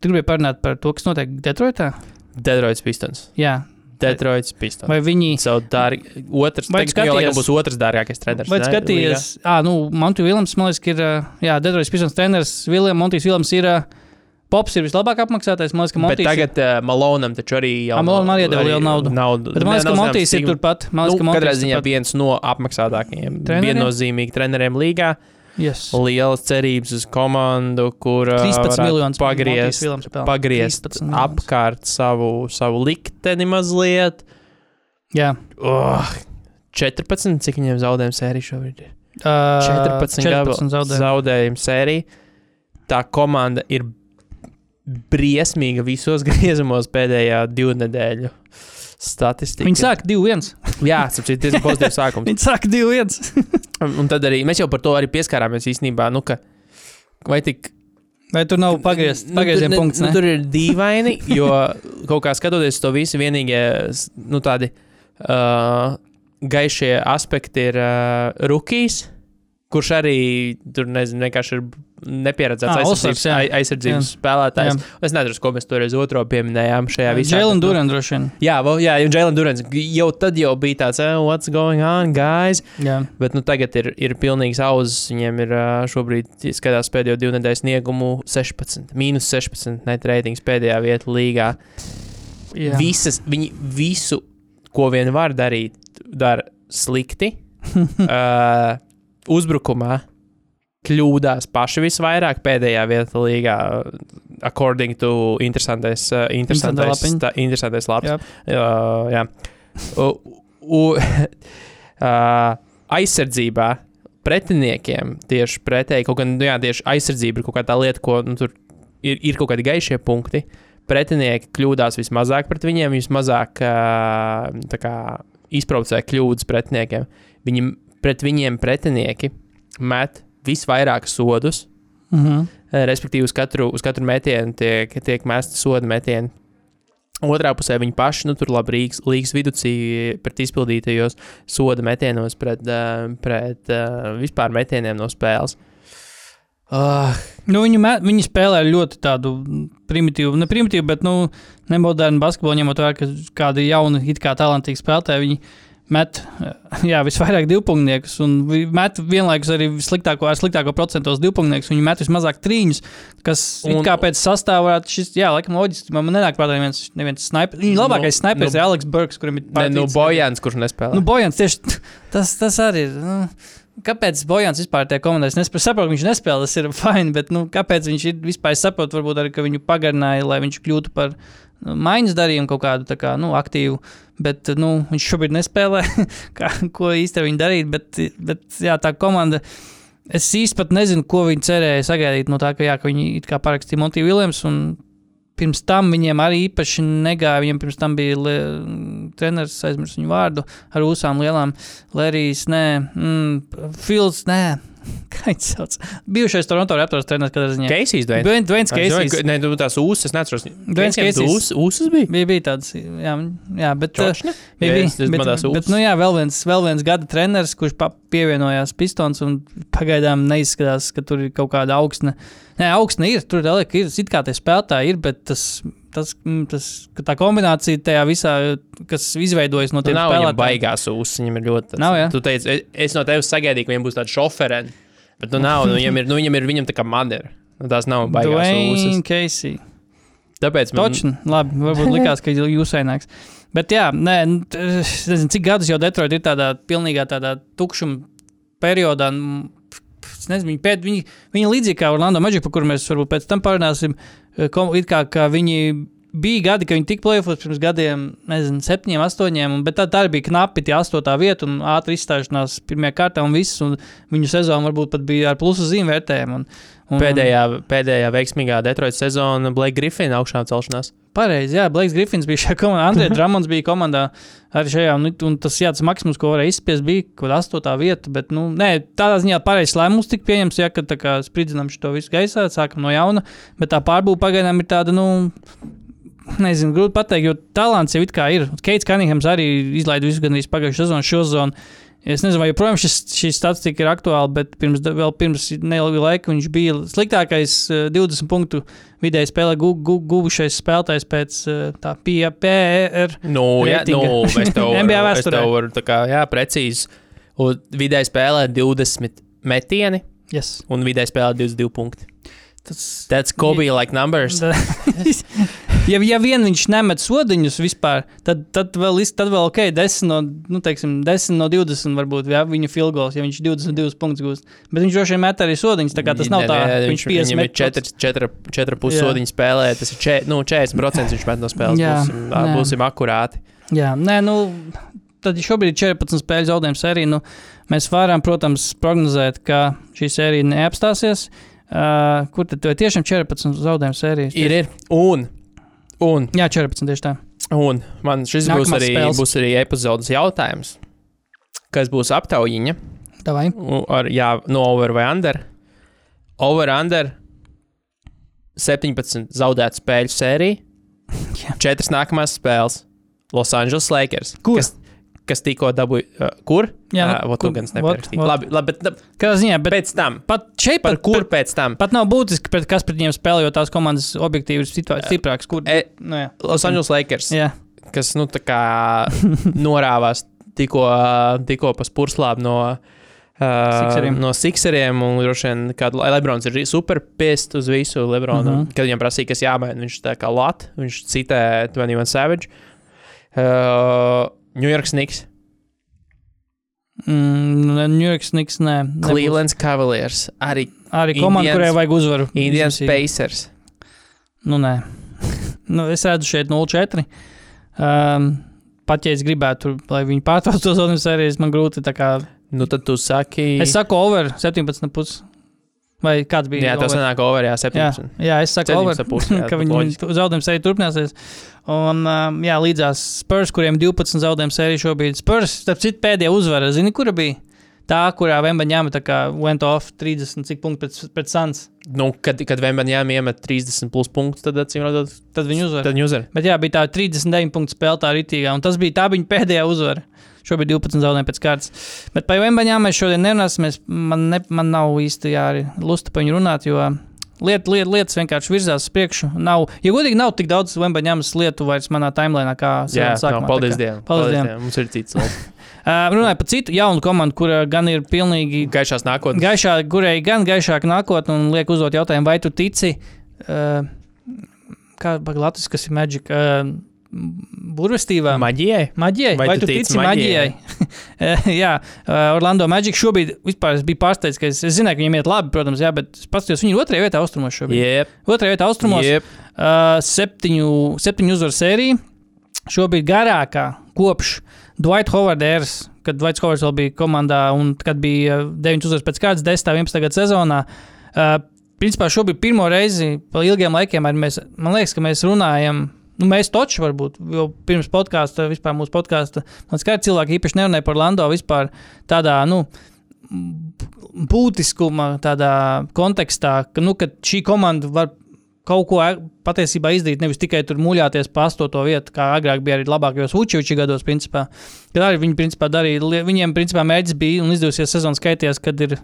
Tu gribēji parunāt par to, kas notiek Detroitā? Detroits Pistons. Jā, Detroits Pistons. vai viņi. Savu dārgi, otrs, Vai teiks, jau laikam skaties- būs otrs dārgākais treneris. Vai ne, skatījies, ah, nu, Monty Viljams, man liekas, ka ir, jā, Detroits Pistons treneris, Viljams, Montijs Viljams ir, ā, Pops ir vislabāk apmaksātais, man liekas, ka Montijs ir. tagad uh, Malonam taču arī jau. Ā, Malonam arī iedeva lielu naudu. naudu. Bet man liekas, ka Montijs ir turpat. Man liekas, ka Nu, katrā Montijs ziņā turpat. viens no apmaksātākajiem, viennozīmīgi treneriem līgā. Yes. Lielas cerības uz komandu, kur uh, 13 varētu miljonus pagriezt, pagriezt 13 miljonus. apkārt savu, savu likteni mazliet. Jā. Oh, 14, cik viņiem zaudējumu sērija šobrīd ir? Uh, 14, 14 zaudējumu. zaudējumu sērija. Tā komanda ir briesmīga visos griezumos pēdējā divu nedēļu statistikā. Viņi sāk 2-1. Jā, tas ir diezgan pozitīvs sākums. Viņi sāk 2-1. Un, tad arī mēs jau par to arī pieskārāmies īstenībā. Nu, ka, vai tik Vai tur nav pagriezts Nu, pagrieziena tur- punkts? Nu, ne? tur ir dīvaini, jo kaut kā skatoties to visu, vienīgie nu, tādi uh, gaišie aspekti ir uh, rookies, kurš arī tur nezinu, vienkārši ir nepieredzēts Ah, aizsardzības, jā. ai- aizsardzības Jā. spēlētājs. Jā. Es nezinu, ko mēs toreiz otro pieminējām šajā visā. Jēlin bet, nu, Duran droši vien. Jā, vēl, jā, jau Jēlin Durants. Jau tad jau bija tāds, eh, what's going on, guys? Jā. Bet nu, tagad ir, ir pilnīgs auzas. Viņiem ir šobrīd, skatās pēdējo divu nedēļu sniegumu, 16, mīnus 16 net ratings pēdējā vietā līgā. Jā. Visas, viņi visu, ko vien var darīt, dara slikti. uh, uzbrukumā kļūdās paši visvairāk pēdējā vietā līgā, according to interesantais, uh, interesantais, sta- interesantais labs. Jā. Uh, jā. U, u, uh, aizsardzībā pretiniekiem tieši pretēji, kaut gan nu, jā, tieši aizsardzība ir kaut kā tā lieta, ko nu, tur ir, ir kaut kādi gaišie punkti. Pretinieki kļūdās vismazāk pret viņiem, vismazāk uh, tā kā, izprovocē kļūdas pretiniekiem. Viņi, pret viņiem pretinieki met visvairāk sodus, Mhm. Eh, respektīvi uz katru, uz katru metienu tiek, tiek mesti soda metieni. Otrā pusē viņi paši, nu, tur labi Rīgas, Rīgas viducī pret izpildītajos soda metienos pret, eh, pret uh, vispār metieniem no spēles. Uh, Nu, viņi, mē- viņi spēlē ļoti tādu primitīvu, ne primitīvu, bet nu, nemodernu basketbolu, ņemot vērā, ka kādi jauni, it kā talantīgi spēlētāji. Viņi met jā, visvairāk divpunktniekus, un met vienlaikus arī sliktāko, ar sliktāko procentos divpunktniekus. Viņi met vismazāk trīņus, kas un, kā pēc sastāvā varētu šis, jā, laikam, loģiski. Man nenāk prātā neviens, neviens snipers. Viņa Nu, labākais snipers nu, ir Aleks Burks, kuram ir ne, nu, Bojans, kurš nespēlē. Nu, Bojans tieši tas, tas arī ir. Nu, kāpēc Bojans vispār tajā komandā? Es ka viņš nespēlē, tas ir fini, bet nu, kāpēc viņš ir vispār es saprotu, varbūt arī, ka viņu pagarināja, lai viņš kļūtu par nu, maiņas darījumu kaut kādu kā, nu, aktīvu. Bet nu, viņš šobrīd nespēlē, kā, ko īstenībā viņi darīt. Bet, bet jā, tā komanda. Es īstenībā nezinu, ko viņi cerēja sagaidīt no tā, ka, jā, ka viņi parakstīja Montiju Viljams. Pirms tam viņiem arī īpaši negāja. Viņam pirms tam bija le, treneris, aizmirsu viņu vārdu, ar ūsām lielām. Lērijas, nē, mm, Fields, nē, kā viņš sauc. Bijušais Toronto Raptors treneris, kad ziņā. Keisijs, Dwayne- Dwayne Casey's. Nē, tu tās ūsas, es neatceros. Dwayne ūs- Ūsas bija? Bija, bija tāds, jā, jā bet. Čočne? Bija, Jā, bija, es bet, bet, ūsas. nu jā, vēl viens, vēl viens gada treneris, kurš pievienojās Pistons un pagaidām neizskatās, ka tur ir kaut kāda augstne. Nē, augstne ir, tur vēl ir, it kā tie spēlētāji ir, bet tas, tas, mm, tas tā kombinācija tajā visā, kas izveidojas no tiem viņam spēlētājiem. baigās ūsas, viņam ir ļoti. tāds- Nav, jā? Tu teici, es, no tevis sagaidīju, ka viņam būs tāda šoferē. Bet nu nav, nu, viņam ir, nu, viņam ir, viņam tā kā man ir. Nu, tās nav baigās ūsas. Casey. Tāpēc man, Točni, labi, varbūt likās, ka jūs ainīgs. Bet jā, nē, nu, nezinu, cik gadus jau Detroit ir tādā pilnīgā tādā tukšuma periodā. nu, Es nezinu, viņi, pēc, viņi, viņi līdzīgi kā Orlando Magic, par kuriem mēs varbūt pēc tam parunāsim, eh, kā, kā viņi bija gadi, ka viņi tika plēfos pirms gadiem, nezinu, septiņiem, astoņiem, bet tā, tā arī bija knapi tie astotā vieta un ātri izstāšanās pirmajā kārtā un viss, un viņu sezonu varbūt pat bija ar plusu zīmēm vērtējumu. Un, un, pēdējā, pēdējā veiksmīgā Detroit sezona Blake Griffina augšām celšanās. Pareizi, jā, Blake Griffins bija šajā komandā, Andrejs Dramons bija komandā arī šajā, un, un tas, jā, tas maksimums, ko varēja izspiest, bija kaut kāda astotā vieta, bet, nu, nē, tādā ziņā pareizs lēmums tika pieņemts, ja, kad tā kā spridzinām šo visu gaisā, sākam no jauna, bet tā pārbūve pagaidām ir tāda, nu, nezinu, grūti pateikt, jo talants jau ir. Keits Kanihams arī izlaida visu gan arī pagājušo sezonu, šo sezonu. Es nezinu, vai joprojām šis, šī statistika ir aktuāla, bet pirms, vēl pirms neilga laika viņš bija sliktākais eh, 20 punktu vidēji spēlē gu, gu, guvušais spēlētājs pēc eh, tā PPR. Nu, jā, nu, es tev varu, es tev varu tā kā, jā, precīzi. Un vidēji spēlē 20 metieni, Yes. un vidēji spēlē 22 punkti. Tas, That's Kobe like numbers. ja, ja vien viņš nemet sodiņus vispār, tad, tad, vēl, tad vēl ok, 10 no, nu, teiksim, 10 no 20 varbūt jā, viņa filgos, ja viņš 22 punktus gūst. Bet viņš droši vien met arī sodiņus, tā kā tas nav Nē, tā, nē, ka viņš, viņš 50 viņam ir met 4, 4, 4 Jā. pusodiņu spēlē. Tas ir če, nu, 40% viņš met no spēles. Jā, būsim, jā. būsim akurāti. Jā, nē, nu, tad ja šobrīd ir 14 spēļu zaudējumu sērija. Nu, mēs varam, protams, prognozēt, ka šī sērija neapstāsies. Uh, kur tad ir tiešām 14 zaudējumu sērijas? Ir, ir. Un, un, Jā, 14 tieši tā. un man šis būs Nākamās arī, spēles. būs arī epizodes jautājums. Kas būs aptaujiņa? Davai. U- Ar, jā, no over vai under. Over under 17 zaudētu spēļu sēriju. Jā. Četras nākamās spēles. Los Angeles Lakers. Kur? Kas, kas tikko dabūja. Uh, kur? Jā, nu, uh, vot, kur- gan vot, neparakstīji. vot. Labi, labi, bet Kādā ziņā, bet pēc tam. pat šeit Par pat, kur pēc tam? pat nav būtiski, pret, kas pret viņiem spēlē, jo tās komandas objektīvi ir stiprā- stiprākas. Kur, E, nu, jā. Los Angeles Lakers, Jā, kas nu, tā kā norāvās tikko, tikko pa spurslābu no. Uh, Sixeriem. no Sixeriem, un droši vien, kad Le- Lebrons ir super piests uz visu Lebronu, mm. -hmm. kad viņam prasīja, kas jāmaina, viņš tā kā lat, viņš citē 21 Savage. Uh, New York Knicks, mm, New York Knicks, nē. Cleveland Cavaliers, arī Arī komanda, kurai vajag uzvaru. Indians. Pacers. Nu, nē. nu, es redzu šeit 0-4. Um, pat ja es gribētu, lai viņi pārtrauc to zonu sērijas, man grūti. tā Kā... Nu, tad tu saki, Es saku, over 17,5. Vai kāds bija? jā, tas nāk over, jā, Jā, 17. jā, es saku, over, 17,5, jā, ka viņi zaudējuma sērija turpināsies. Un, um, jā, līdzās Spurs, kuriem 12 zaudējuma sērija šobrīd. Spurs, starp citu, pēdējā uzvara, zini, kura bija? Tā, kurā Vembaņāma tā kā went off 30 cik punktu pret, pret Sans. Nu, kad, kad Vembaņām iemet 30 plus punktus, tad acīm redzot, Tad viņi uzvar. tad viņi uzvar. Bet jā, bija tā 39 punktu spēle tā rītīgā, un tas bija tā viņa pēdējā uzvara. Šobrīd 12 zaudējumi pēc kārtas. Bet par Vembaņām mēs šodien nerunāsim. es- Man, ne, man nav īsti jā, lusta par viņu runāt, jo liet, liet, lietas vienkārši virzās uz priekšu. Nav, ja godīgi, nav tik daudz Vembaņāmas lietu vairs manā timelīnā kā Jā, sākumā. no, paldies Dievam. Paldies Dievam. Mums ir cits. Uh, runāju par citu jaunu komandu, kura gan ir pilnīgi Gaišās nākotnes. gaišā, kurai gan gaišāk nākotnē, un liek uzdot jautājumu, vai tu tici, uh, kā Latvijas, kas ir Magic, uh, burvestībām? Maģijai? Maģijai, vai, vai tu tici maģijai? Eh, jā, Orlando Magic šobrīd vispār es biju pārsteigts, ka es, es zināju, ka viņiem iet labi, protams, jā, bet es paskatījos, viņi ir otrajā vietā austrumos šobrīd. Jep, Otrajā vietā austrumos jep. uh, septiņu, septiņu uzvaru sēriju. Šobrīd garākā kopš Dwight Howard eras, kad Dwight Howards vēl bija komandā un kad bija uh, 9 uzvaras pēc kārtas 10. un 11. gada sezonā. Uh, principā šobrīd pirmo reizi pa ilgiem laikiem mēs, man liekas, ka mēs runājam. Nu, mēs toču varbūt, jo pirms podkāsta, vispār mūsu podkāsta, man ka cilvēki īpaši nerunāja par Lando vispār tādā, nu, būtiskuma tādā kontekstā, ka, nu, ka šī komanda var kaut ko patiesībā izdarīt, nevis tikai tur muļāties pa astoto vietu, kā agrāk bija arī labākajos Vučeviča gados, principā. Kad arī viņi principā darīja, viņiem principā mērķis bija un izdevsies sezonas skaities, kad ir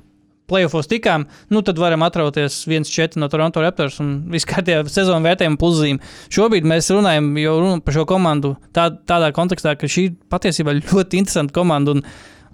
playoffs tikām, nu tad varam atrauties 1-4 no Toronto Raptors un viss kārtībā sezonu vērtējumu pluzīm. Šobrīd mēs runājam jau runa par šo komandu tā, tādā kontekstā, ka šī patiesībā ļoti interesanta komanda un,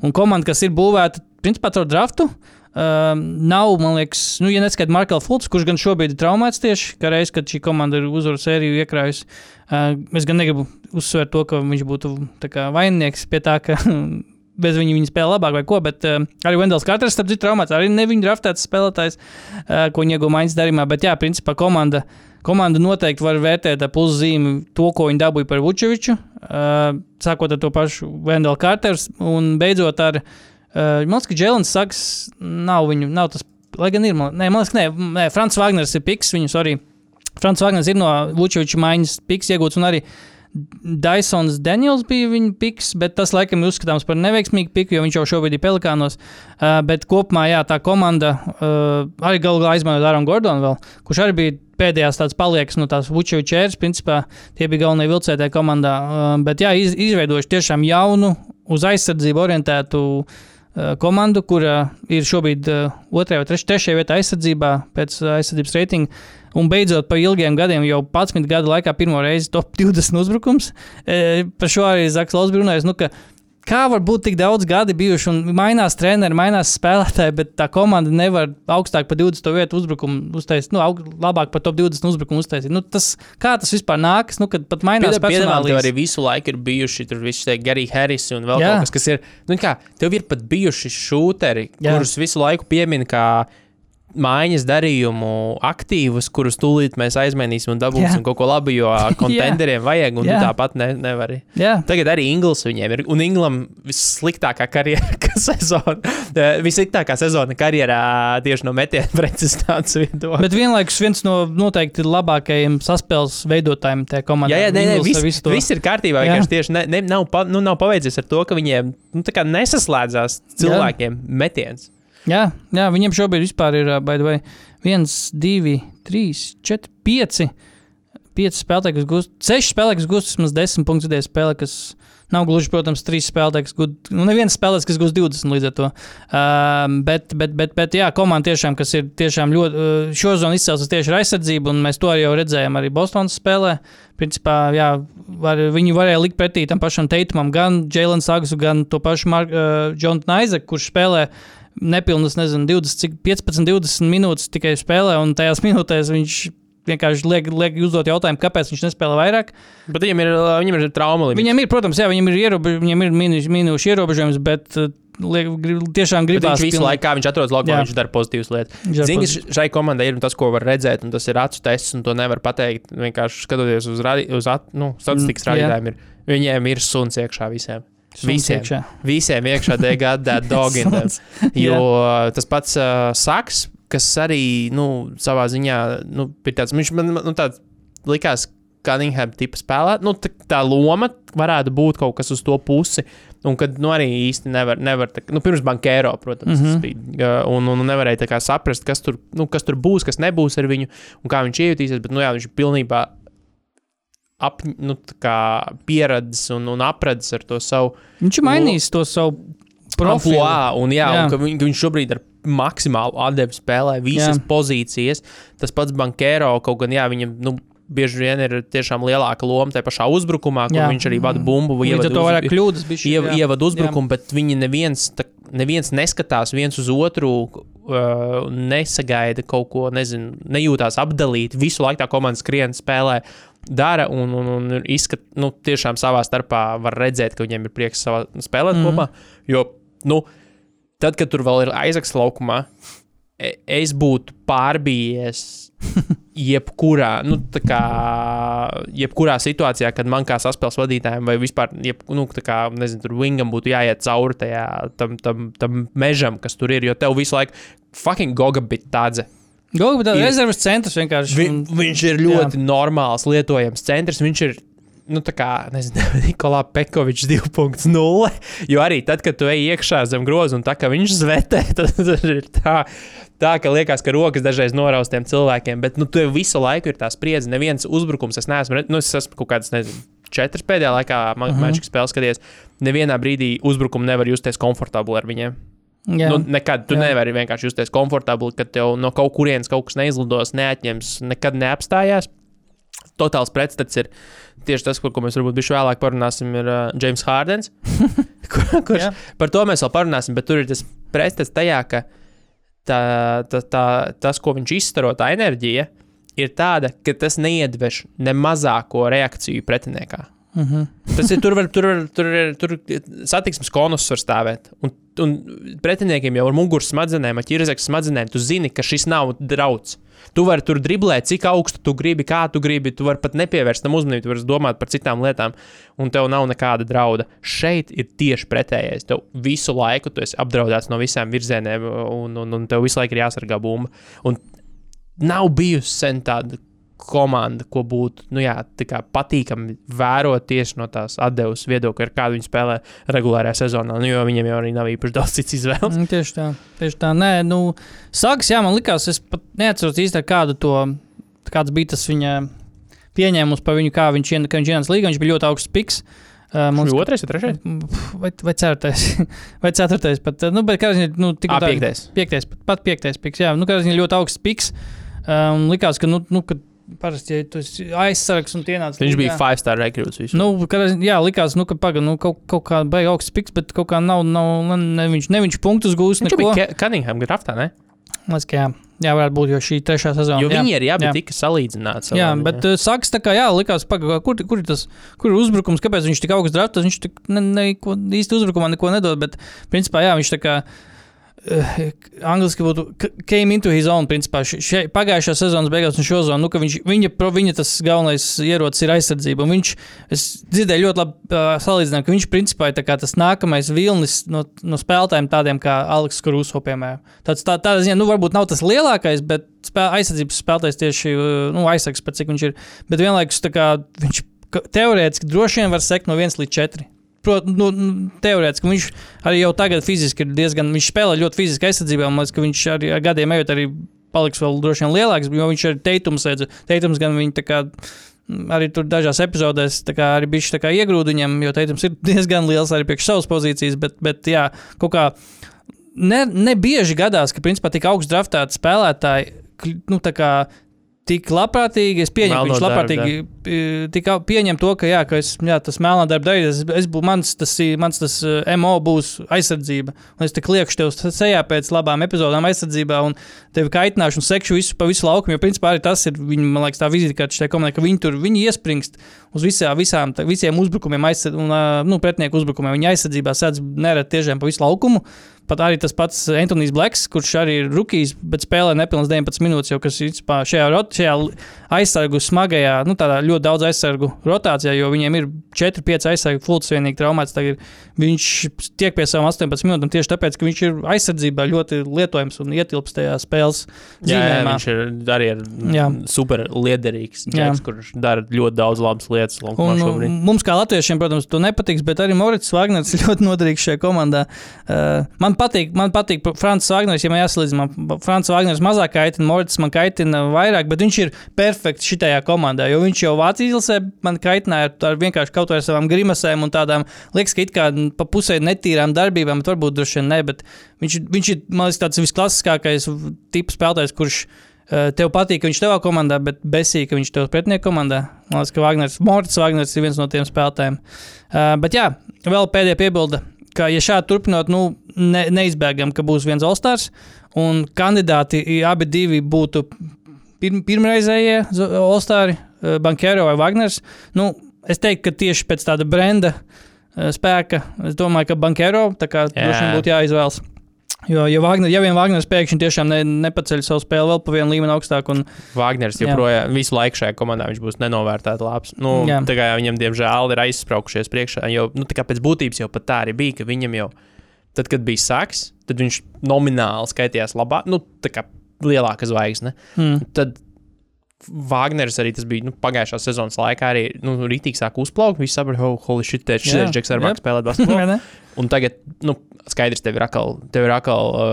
un komanda, kas ir būvēta principā caur draftu. Um, nav, man liekas, nu, ja neskaidrs Markels Fulks, kurš gan šobrīd ir traumēts tieši, kā reiz, kad šī komanda ir uzvaru sēriju iekrājusi. Uh, es gan negribu uzsvērt to, ka viņš būtu kā vaininieks pie tā, ka bez viņa viņa spēlē labāk vai ko, bet uh, arī Vendels Kārters, starp citu, traumēts, arī ne viņa draftēts spēlētājs, uh, ko viņa iegūta maiņas darījumā, bet jā, principā komanda. Komanda noteikti var vērtēt ar pluszīmi to, ko viņi dabūja par Vučeviču, uh, sākot ar to pašu Vendelu Kārters un beidzot ar, uh, man liekas, ka Džēlins Saks nav viņu, nav tas, lai gan ir, man, nē, man liekas, nē, nē Frants Wagners ir piks, viņus arī, Frants Wagners ir no Vučeviča maiņas piks iegūts un arī Dysons Daniels bija viņa piks, bet tas laikam ir uzskatāms par neveiksmīgu piku, jo viņš jau šobrīd ir Pelikānos. Uh, bet kopumā, jā, tā komanda uh, arī galu galā aizmantoja Aronu Gordonu, vēl, kurš arī bija pēdējās tādas paliekas no tās Vučeviča ēras. Principā tie bija galvenie vilcētāji komandā. Uh, bet jā, iz, izveidojuši tiešām jaunu, uz aizsardzību orientētu komandu, kura ir šobrīd otrajā vai treš, trešajā vietā aizsardzībā pēc aizsardzības reitinga. Un beidzot, pa ilgiem gadiem, jau 11 gadu laikā, pirmo reizi top 20 uzbrukums. E, par šo arī Zaks Latvijas runājis. Nu, ka Kā var būt tik daudz gadi bijuši, un mainās treneri, mainās spēlētāji, bet tā komanda nevar augstāk par 20 vietu uzbrukumu uztaisīt, nu, aug, labāk par top 20 uzbrukumu uztaisīt. Nu, tas, kā tas vispār nākas, nu, kad pat mainās tev personālīs? arī visu laiku ir bijuši tur visi tie Gary Harris un vēl Jā. kaut kas, kas ir. Nu, kā, tev ir pat bijuši šūteri, Jā. kurus visu laiku piemin kā mājas darījumu aktīvus, kurus tūlīt mēs aizmainīsim un dabūsim Jā. kaut ko labu, jo kontenderiem vajag, un tu tāpat ne, nevar. Jā, Tagad arī Ingūns viņiem ir. Un Ingūnam vissliktākā karjera ka sezona. Vissliktākā sezona karjerā tieši no metiena precizitātes viedokļa. bet vienlaikus viens no noteikti labākajiem saspēles veidotājiem tajā komandā. Jā, jā, nē, nē, viss, visu to. viss ir kārtībā. Vienkārši tieši ne, ne, nav, pa, nu, nav paveicies ar to, ka viņiem nu, nesaslēdzās cilvēkiem metiens. Jā, jā, viņiem šobrīd ir, uh, way, 1, 2, 3, 4, 5. 5 spēlētāji, kas gūst, 6 spēlētāji, kas gūst vismaz 10 punktus vidēji spēlē, kas nav gluži, protams, 3 spēlētāji, kas gūst, nu, neviens spēlētājs, kas gūst 20 līdz ar to. Um, bet, bet, bet, bet, jā, komanda tiešām, kas ir tiešām ļoti, uh, šo zonu izcelsmes tieši ar aizsardzību, un mēs to arī jau redzējām arī Bostonas spēlē. Principā, jā, var, viņi varēja likt pretī tam pašam Teitumam, gan Jēlens Sagsu, gan to pašu Mark, uh, Jonathan Isaac, kurš spēlē nepilnas, nezinu, 20, cik 15, 20 minūtes tikai spēlē, un tajās minūtēs viņš vienkārši liek, liek uzdot jautājumu, kāpēc viņš nespēlē vairāk. Bet viņam ir, viņam ir trauma līmenis. Viņam ir, protams, jā, viņam ir, ierobež, viņam ir minūšu, minūšu ierobežojums, bet liek, grib, tiešām gribās. Viņš visu piln- laiku, kā viņš atrodas laukumā, viņš dara pozitīvas lietas. Pozitīvas. šai komandai ir tas, ko var redzēt, un tas ir acu tests, un to nevar pateikt. Vienkārši skatoties uz, radi, uz at, nu, statistikas Mm, rādītājiem, ir, viņiem ir suns iekšā visiem. Visiem. iekšā. Visiem iekšā they got that dog in them. Jo tas pats uh, Saks, kas arī nu, savā ziņā nu, ir tāds, viņš man nu, tāds likās. Cunningham tipa spēlēt, nu, tā, tā loma varētu būt kaut kas uz to pusi. Un kad nu, arī īsti nevar, nevar tā, nu, pirms bankēro, protams, mm. -hmm. bija. uh, Un, un nevarēja tā kā saprast, kas tur, nu, kas tur būs, kas nebūs ar viņu un kā viņš iejutīsies. Bet, nu, jā, viņš pilnībā ap, nu, pieredzējis un, un apredzis ar to savu Viņš ir mainījis to savu profilu. Amplua, un, jā, Jā. un ka, viņ, ka viņš šobrīd ar maksimālu atdevi spēlē visas Jā. jā. pozīcijas. Tas pats Bankēro kaut gan, jā, viņam. Nu, Bieži vien ir tiešām lielāka loma tajā pašā uzbrukumā, kur Jā. jā. viņš arī vada bumbu. Ar to vairāk kļūdas bija. Iev, ievada uzbrukumu, bet viņi neviens, tā, neviens neskatās viens uz otru, uh, nesagaida kaut ko, nezinu, nejūtās apdalīt. Visu laiku tā komanda skrien, spēlē, dara un, un, un izskat, nu, tiešām savā starpā var redzēt, ka viņiem ir prieks savā spēlēt mm. kopā. Jo, nu, tad, kad tur vēl ir aizaks laukumā, e- es būtu pārbījies jebkurā, nu, tā kā, jebkurā situācijā, kad man kā saspēles vadītājiem vai vispār, jeb, nu, tā kā, nezinu, tur wingam būtu jāiet cauri tajā, tam, tam, tam mežam, kas tur ir, jo tev visu laiku fucking goga bija tādze. Tā Ir- rezerves centrs vienkārši. Vi, viņš ir ļoti jā. normāls, lietojams centrs. Viņš ir, nu, tā kā, nezinu, Nikolā Pekovičs 2.0. Jo arī tad, kad tu ej iekšā zem groza un tā kā viņš zvetē, tad ir tā. Tā kā liekas, ka rokas dažreiz noraust tiem cilvēkiem, bet nu, tur visu laiku ir tā spriedze. Neviens uzbrukums, es neesmu, nu, es esmu kaut kāds, nezinu, četras pēdējā laikā Mhm. ma- maču spēles skaties. Nevienā brīdī uzbrukumu nevar justies komfortabli ar viņiem. Jā. Nu, nekad tu Jā. nevari vienkārši justies komfortabli, kad tev no kaut kurienes kaut kas neizlidos, neatņems, nekad neapstājās. Totāls pretstats ir tieši tas, par ko mēs varbūt bišķi vēlāk parunāsim, ir uh, James Hārdens. kur, kurš, Jā. par to mēs vēl parunāsim, bet tur ir tas pretstats tajā, ka tā, tā, tā, tas, ko viņš izstaro, tā enerģija, ir tāda, ka tas neiedvež ne mazāko reakciju pretiniekā. Mhm. Tas ir tur, var, tur, var, tur ir tur satiksmes konus var stāvēt. Un, un pretiniekiem jau ar muguras smadzenēm, ar ķirzekļa smadzenēm, tu zini, ka šis nav drauds. Tu vari tur driblēt, cik augstu tu gribi, kā tu gribi. Tu vari pat nepievērst tam uzmanību, tu vari domāt par citām lietām, un tev nav nekāda drauda. Šeit ir tieši pretējais. Tev visu laiku tu esi apdraudēts no visām virzieniem, un, un, un tev visu laiku ir jāsargā bumba. Un nav bijusi sen tāda komanda, ko būtu nu jā, patīkami vērot tieši no tās atdevas viedokļa, ar kādu viņi spēlē regulārajā sezonā. Nu, jo viņiem jau arī nav īpaši daudz cits izvēles. Mm, Tieši tā, tieši tā. Nē, nu, sākas, jā, man likās, es pat neatceros īsti, kādu to, kāds bija tas viņa pieņēmums par viņu, kā viņš, ien- viņš ienāca līgā. Viņš bija ļoti augsts piks. Uh, Mums ir otrais, vai trešais? vai, vai ceturtais, vai ceturtais pat. Nu, bet kā ziņā, nu, tik Jā, un tā- piektais. Piektais, pat, pat piektais piks. Jā, nu, kā ziņā, ļoti augsts piks. Um, likās, ka, nu, nu ka parasti, ja tu esi aizsargs un ienāc Viņš bija līgā- five star rekrūts. Nu, kad, jā, likās, nu, ka paga, nu, kaut, kaut kā beigas augsts piks, bet kaut kā nav, nav ne, viņš, ne viņš punktus gūs. Viņš neko. bija Cunningham graftā, ne? Liekas, ka jā, jā, varētu būt, jo šī trešā sezona. Jo jā. viņi ir abi jā. tika salīdzināti. Jā, ziņā. bet uh, sākas tā kā, jā, likās, paga, kur, kur ir tas, kur ir uzbrukums, kāpēc viņš tik augsts draftos, viņš tik ne, neko, īsti uzbrukumā neko nedod, bet principā, jā, viņš tā kā, uh, angliski būtu came into his own, principā, še, pagājušā sezonas beigās un šo zonu, nu, ka viņš, viņa, pro, viņa tas galvenais ierocis ir aizsardzība, un viņš, es dzirdēju ļoti labi uh, salīdzinājumu, ka viņš principā ir tas nākamais vilnis no, no spēlētājiem tādiem kā Aleks Kruso, piemēram. Tāds, tā, tā ziņā, nu, varbūt nav tas lielākais, bet spēl, aizsardzības spēlētājs tieši, uh, nu, aizsargs pat cik viņš ir, bet vienlaikus kā viņš teorētiski droši vien var sekt no 1 līdz 4. Protams, nu, nu, teorētiski viņš arī jau tagad fiziski ir diezgan. Viņš spēlē ļoti fiziski aizsardzībā, man liekas, ka viņš arī ar gadiem ejot arī paliks vēl droši vien lielāks, jo viņš ir teitums. Teitums gan viņa tā kā mm, arī tur dažās epizodēs tā kā arī bija tā kā iegrūda viņam, jo teikums ir diezgan liels arī priekš savas pozīcijas, bet, bet jā, kaut kā ne, ne bieži gadās, ka principā tik augsts draftēti spēlētāji, nu tā kā tik labprātīgi, es pieņemu, ka viņš labprātīgi e, tik au- pieņem to, ka jā, ka es, jā, tas melnā darba darīju, es, es būšu, mans tas, mans tas e, MO būs aizsardzība, un es te kliekšu tev sejā pēc labām epizodām aizsardzībā, un tevi kaitināšu un sekšu visu pa visu laukumu, jo principā arī tas ir, viņi, man liekas, tā vizītkārta šai komandai, ka viņi tur, viņi iespringst uz visā, visām, tā, visiem uzbrukumiem, aizsard, un, nu, pretinieku uzbrukumiem, viņi aizsardzībā sēdz nereti tiešām pa visu laukumu, Pat arī tas pats Antonius Blaks, kurš arī ir rookies, bet spēlē nepilnas 19 minūtes, jau kas ir šajā, šajā aizsargu smagajā, nu, tādā ļoti daudz aizsargu rotācijā, jo viņiem ir 4-5 aizsargu fults vienīgi traumēts. Tagad viņš tiek pie savām 18 minūtēm tieši tāpēc, ka viņš ir aizsardzībā ļoti lietojams un ietilpst tajā spēles Jā, jā, viņš ir arī ir Jā. super liederīgs. Džeks, kurš dara ļoti daudz labas lietas. Un, nu, mums, kā latviešiem, protams, to nepatiks, bet arī Morits Wagners ir ļoti noderīgs šajā komandā. Uh, man patīk, man patīk Frančs Wagners, ja man jāsalīdzina. Man Frančs Wagners mazāk kaitina, Morits man kaitina vairāk, bet viņš ir perfekts šitajā komandā. Jo viņš jau Vācijas izlasē man kaitināja ar, vienkārši kaut kādām savām grimasēm un tādām, liekas, ka it kā pa pusē netīrām darbībām, varbūt droši vien ne. Bet viņš, viņš ir, man liekas, tāds visklasiskākais tips spēlētājs, kurš Uh, tev patīk, ka viņš tevā komandā, bet besīgi, ka viņš tev pretinieku komandā. Man liekas, ka Wagners, Morits Wagners ir viens no tiem spēlētājiem. Uh, bet jā, vēl pēdējā piebilde, ka, ja šādi turpinot, nu, ne, neizbēgam, ka būs viens Olstars, un kandidāti abi divi būtu pir, pirmreizējie Olstāri, uh, Bankero vai Wagners. Nu, es teiktu, ka tieši pēc tāda brenda uh, spēka, es domāju, ka Bankero būtu jāizvēlas. Jo, ja, Wagner, ja vien Wagners pēkšņi tiešām ne, nepaceļ savu spēli vēl pa vienu līmeni augstāk, un Wagners Jā. joprojām visu laiku šajā komandā viņš būs nenovērtēts labs. Nu, Jā. tā kā viņam, diemžēl, ir aizspraukušies priekšā. Jo nu, pēc būtības jau pat tā arī bija, ka viņam jau, tad, kad bija saks, tad viņš nomināli skaitījās labāk, nu, tā kā lielāka zvaigzne. mm, Tad Wagners arī tas bija nu, pagājušā sezonas laikā. Arī nu, rītīgi sāk uzplaukt. Viņš saprata, oh, holy shit, šis ir Džeks, ar mākslu spēlēt basketbolu. Un tagad, nu, skaidrs, tev ir atkal, tev ir atkal uh,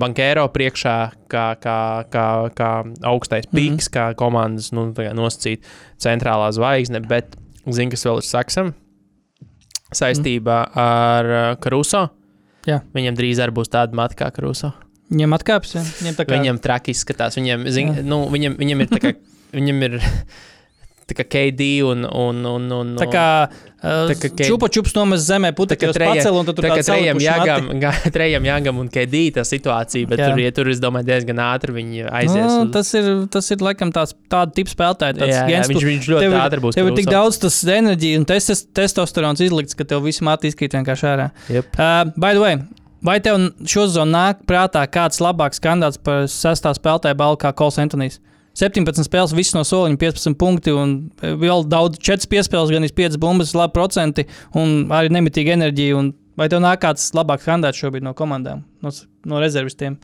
bankēro priekšā, kā, kā, kā, kā augstais Mhm. piks, mm -hmm. kā komandas nu, tā kā nosacīt centrālā zvaigzne. Bet, zini, kas vēl ir saksam? Saistībā mm. ar uh, Karuso. Jā. Viņam drīz arī būs tāda mata kā Karuso. Viņam atkāpjas, ja? viņam kā Viņam traki izskatās. Viņam, zin, Jā. nu, viņam, viņam ir tā kā. viņam ir tā kā KD un. un, un, un Tā kā, uh, Tā kā ke- čupa čups nomaz zemē, treja- pacēl, un tur Tā kā trejam jāgam, trejam jāgam un KD tā situācija, bet Jā. tur, ja tur, es domāju, diezgan ātri viņi aizies. Nu, uz- tas, ir, tas ir laikam tāds tāda tipa spēlētāja. tāds jā, jā, gens, viņš, tu- viņš ļoti tev ātri būs. Tev ir tik daudz tas enerģija un testes, testosterons izlikts, ka tev viss mati izkrīt vienkārši ārā. Jep. Uh, by the way, vai tev šo zonu nāk prātā kāds labāks kandidāts par sestā spēlētāju balvu kā Kols Antonijs? 17 spēles, viss no soliņa, 15 punkti, un vēl daudz, 4 piespēles, gan 5 bumbas, labi procenti, un arī nemitīga enerģija. Un vai tev nāk kāds labāks kandidāts šobrīd no komandām, no, no rezervistiem?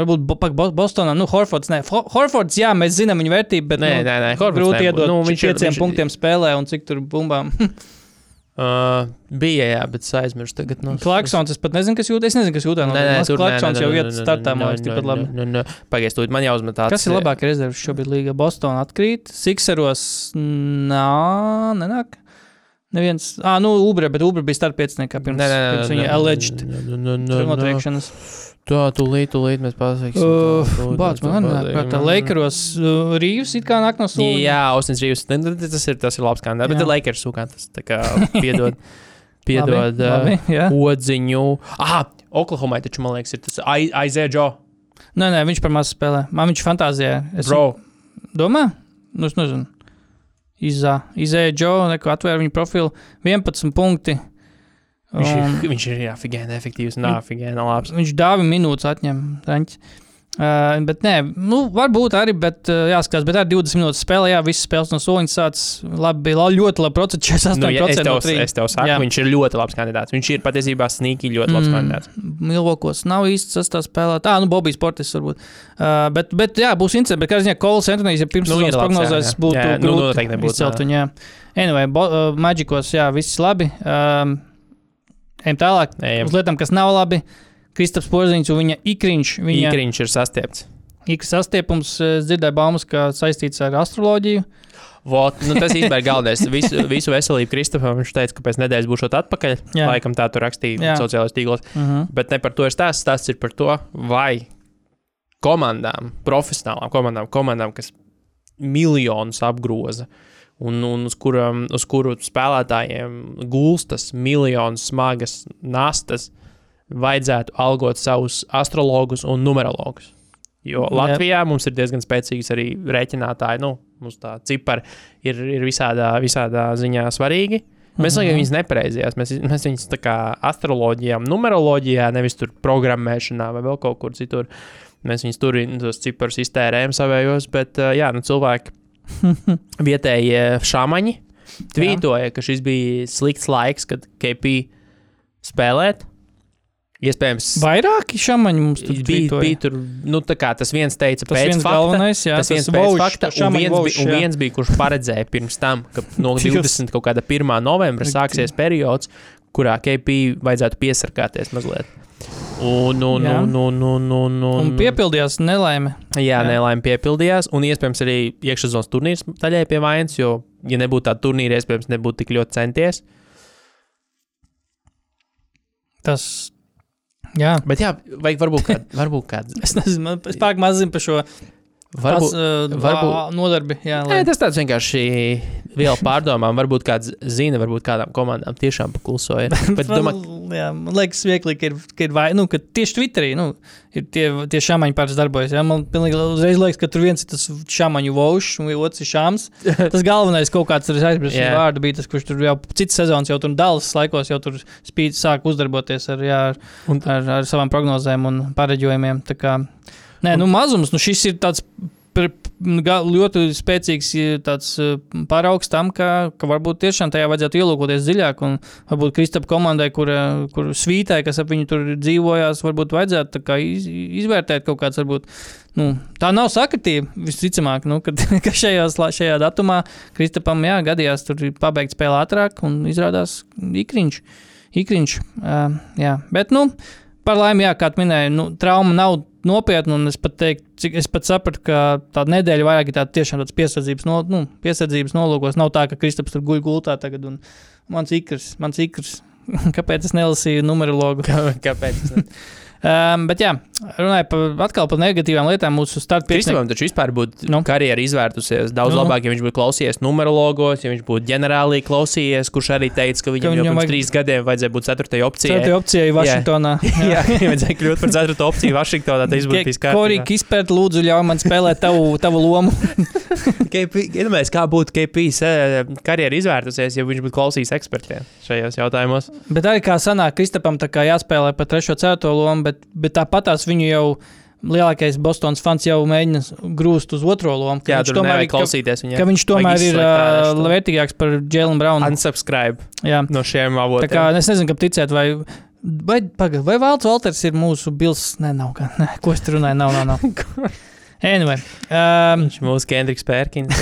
Varbūt pak Bo- Bostonā, nu, Horfords. Nē, Ho- Horfords, jā, mēs zinām viņa vērtību, bet Nē, nu, nē, nē, Horfords grūti iedot Nu, viņš pieciem viņš- punktiem spēlē un cik tur bumbām. Uh, bija, jā, bet es aizmirsu tagad. No, Clarksons, es pat nezinu, kas jūtas. Es nezinu, kas jūtas. Nē, nē, tur Clarksons jau iet startā, man liekas, tikpat labi. Pagaidiet, tūlīt man jāuzmet tāds. Kas ir labāk rezerves šobrīd līga? Bostonā atkrīt, Sikseros nā, nenāk. Neviens, ah, nu, Ubre, bet Ubre bija starp pieciniekā pirms, Nē, nē, nē, pirms viņa alleged notriekšanas. Tā, tūlīt, tūlīt mēs pasaiksim. Uh, tūlīt Bāc, mēs to man nāk, prātā, Lakeros uh, Rīvs it kā nāk no sola. Jā, Ausins Rīvs. Tas ir, tas ir labs kandidāts, bet Lakers sūkā. Tas tā kā piedod, piedod Labi, labi, jā. uh, odziņu. Ah, Oklahomai taču, man liekas, ir tas Aizē Džo. Nē, nē, viņš par maz spēlē. Man viņš fantāzijā. Es Bro, domā? Nu, es nezinu. Izā, izēja Džo, neko atvēra viņa profilu. 11 punkti. Viņš Un- ir, viņš ir afigēni efektīvs un afigēni labs. Viņš dāvā minūtes atņem. Raņķi. Uh, bet nē, nu, varbūt arī, bet uh, jāskatās, bet ar 20 minūtes spēlē, jā, visas spēles no soliņa sācis. Labi, bija la- ļoti labi procents, 48% Nu, ja, es, no tev, trījiem. es tev saku, Jā. viņš ir ļoti labs kandidāts. Viņš ir patiesībā snīki ļoti labs mm. kandidāts. Milvokos nav īsti sastāvā spēlē. Tā, nu, Bobijs Portis varbūt. Uh, bet, bet, jā, būs interesanti. Bet, kā ziņā, Kols Antonijs, ja pirms Nu, nu, labs, prognozēs, būtu Jā, nu, grūti noteikti nebūtu, izcelt viņu. Jā. Anyway, bo, uh, Magicos, jā, viss labi. Um, ejam tālāk. Ejam. Uz lietām, kas nav labi. Kristaps Porziņš un viņa ikriņš. Viņa Īkriņš ir sastiepts. Ik sastiepums, es dzirdēju baumas, ka saistīts ar astroloģiju. Vot, nu, tas īstenībā ir galvenais. Visu, visu veselību Kristofam viņš teica, ka pēc nedēļas būšu atpakaļ. Jā. Laikam tā tur rakstīja Jā. sociālajos tīklos. Uh -huh. Bet ne par to ir stāsts. Stāsts ir par to, vai komandām, profesionālām komandām, komandām kas miljonus apgroza. Un, un uz, kuram, uz kuru spēlētājiem gulstas miljonus smagas nastas, vajadzētu algot savus astrologus un numerologus. Jo. Latvijā mums ir diezgan spēcīgs arī rēķinātāji. Nu, mums tā cipari ir, ir visādā, visādā ziņā svarīgi. Mēs Mhm. laikam viņus nepareizījās. Mēs, mēs viņus tā kā astroloģijā, numeroloģijā, nevis tur programmēšanā vai vēl kaut kur citur. Mēs viņus tur tos ciparus iztērējam savējos, bet jā, nu, cilvēki vietējie šāmaņi tvītoja, ka šis bija slikts laiks, kad KP spēlēt. Iespējams, Vairāki šāmaņi mums tur bija, bija tur, nu, kā tas viens teica, Tas pēc viens fakta, galvenais, jā, tas viens tas pēc fakta, un viens, vauš, bija, un viens bija, kurš paredzēja pirms tam, ka no Dievs. 20. kaut kāda 1. novembra sāksies periods, kurā KP vajadzētu piesargāties mazliet. Un, un, Jā. un, un, un, un, un, Un piepildījās nelaime. Jā, Jā. nelaime piepildījās, un iespējams arī iekšzemes turnīrs daļai pie vainas, jo, ja nebūtu tāda turnīra, iespējams, nebūtu tik ļoti centies. Tas, jā. Bet, jā, vajag varbūt kādu. Varbūt kādu Es nezinu, man- es pārāk maz zinu par šo varbūt, pas, uh, varbūt- varbūt, nodarbi. Jā, Nē, lai, tas tāds vienkārši vēl pārdomām. Varbūt kāds zina, varbūt kādām komandām tiešām paklusoja. Bet, domāju, Man, jā, man liekas, viegli, ka ir, ka ir vai, nu, ka tieši Twitterī nu, ir tie, tie šāmaņi pāris darbojas. Jā. Man pilnīgi uzreiz liekas, ka tur viens ir tas šāmaņu vaušs, un otrs ir šāms. Tas galvenais kaut kāds, aizmirsu Jā. yeah. vārdu, bija tas, kurš tur jau citas sezonas, jau tur Dallas laikos, jau tur spīd sāk uzdarboties ar, jā, ar, Un- ar, ar savām prognozēm un pareģojumiem. Nē, nu mazums, nu šis ir tāds ļoti spēcīgs tāds eh, paraugs tam, ka, ka varbūt tiešām tajā vajadzētu ielūkoties dziļāk. Un varbūt Kristapa komandai, kur, eh, kur svītai, kas ap viņu tur dzīvojās, varbūt vajadzētu iz, izvērtēt kaut kāds, varbūt. Nu, tā nav sakritība, visticamāk, nu, kad, ka šajos, la- šajā datumā Kristapam jā, gadījās pabeigt spēli ātrāk un izrādās ikriņš. ikriņš uh, jā. Bet, nu, par laimi, jā, kā tu minēji, nu, trauma nav nopietna. Es pat, teiktu, cik, es pat sapratu, ka tā nedēļa vairāk ir tāda tiešām piesardzības, no, nu, piesardzības nolūkos. Nav tā, ka Kristaps tur guļ gultā tagad un mans ikrs, mans ikrs. Kāpēc es nelasīju numerologu? kā, kāpēc? Um, bet, jā, runājot par, atkal par negatīvām lietām, mūsu starta Kristānam taču vispār būtu Nu. karjera izvērtusies daudz Nu. labāk, ja viņš būtu klausījies numerologos, ja viņš būtu ģenerālī klausījies, kurš arī teica, ka viņam viņam jau pirms vajag- trīs gadiem vajadzēja būt ceturtajai opcijai. Ceturtajā opcijā ir Vašingtonā. Jā, ja vajadzēja kļūt par ceturto opciju Vašingtonā. Tas būtu bijis Korīgi kārtībā. izpēt, lūdzu, ļauj man spēlēt tavu, tavu lomu. Iedomājieties, kā būtu KP se- karjera izvērtusies, ja viņš būtu klausījis ekspertiem šajos jautājumos. Bet arī kā sanāk, Kristapam tā kā jāspēlē pa trešo, ceturto lomu, bet, bet tāpatās viņu jau lielākais Bostonas fans jau mēģina grūst uz otro lomu. Jā, viņš tomēr ir- klausīties viņam. ka viņš tomēr ir uh, vērtīgāks par Jēlinu Braunu. Unsubscribe Jā. no šiem Tā avotiem. kā es nezinu, kam ticēt, vai, vai, paga, vai Valts Valters ir mūsu bils. Nē, nav gan. Nē, ko es tur runāju? Nav, nav. nav. anyway. Um, Viņš mūsu Kendriks Pērkins.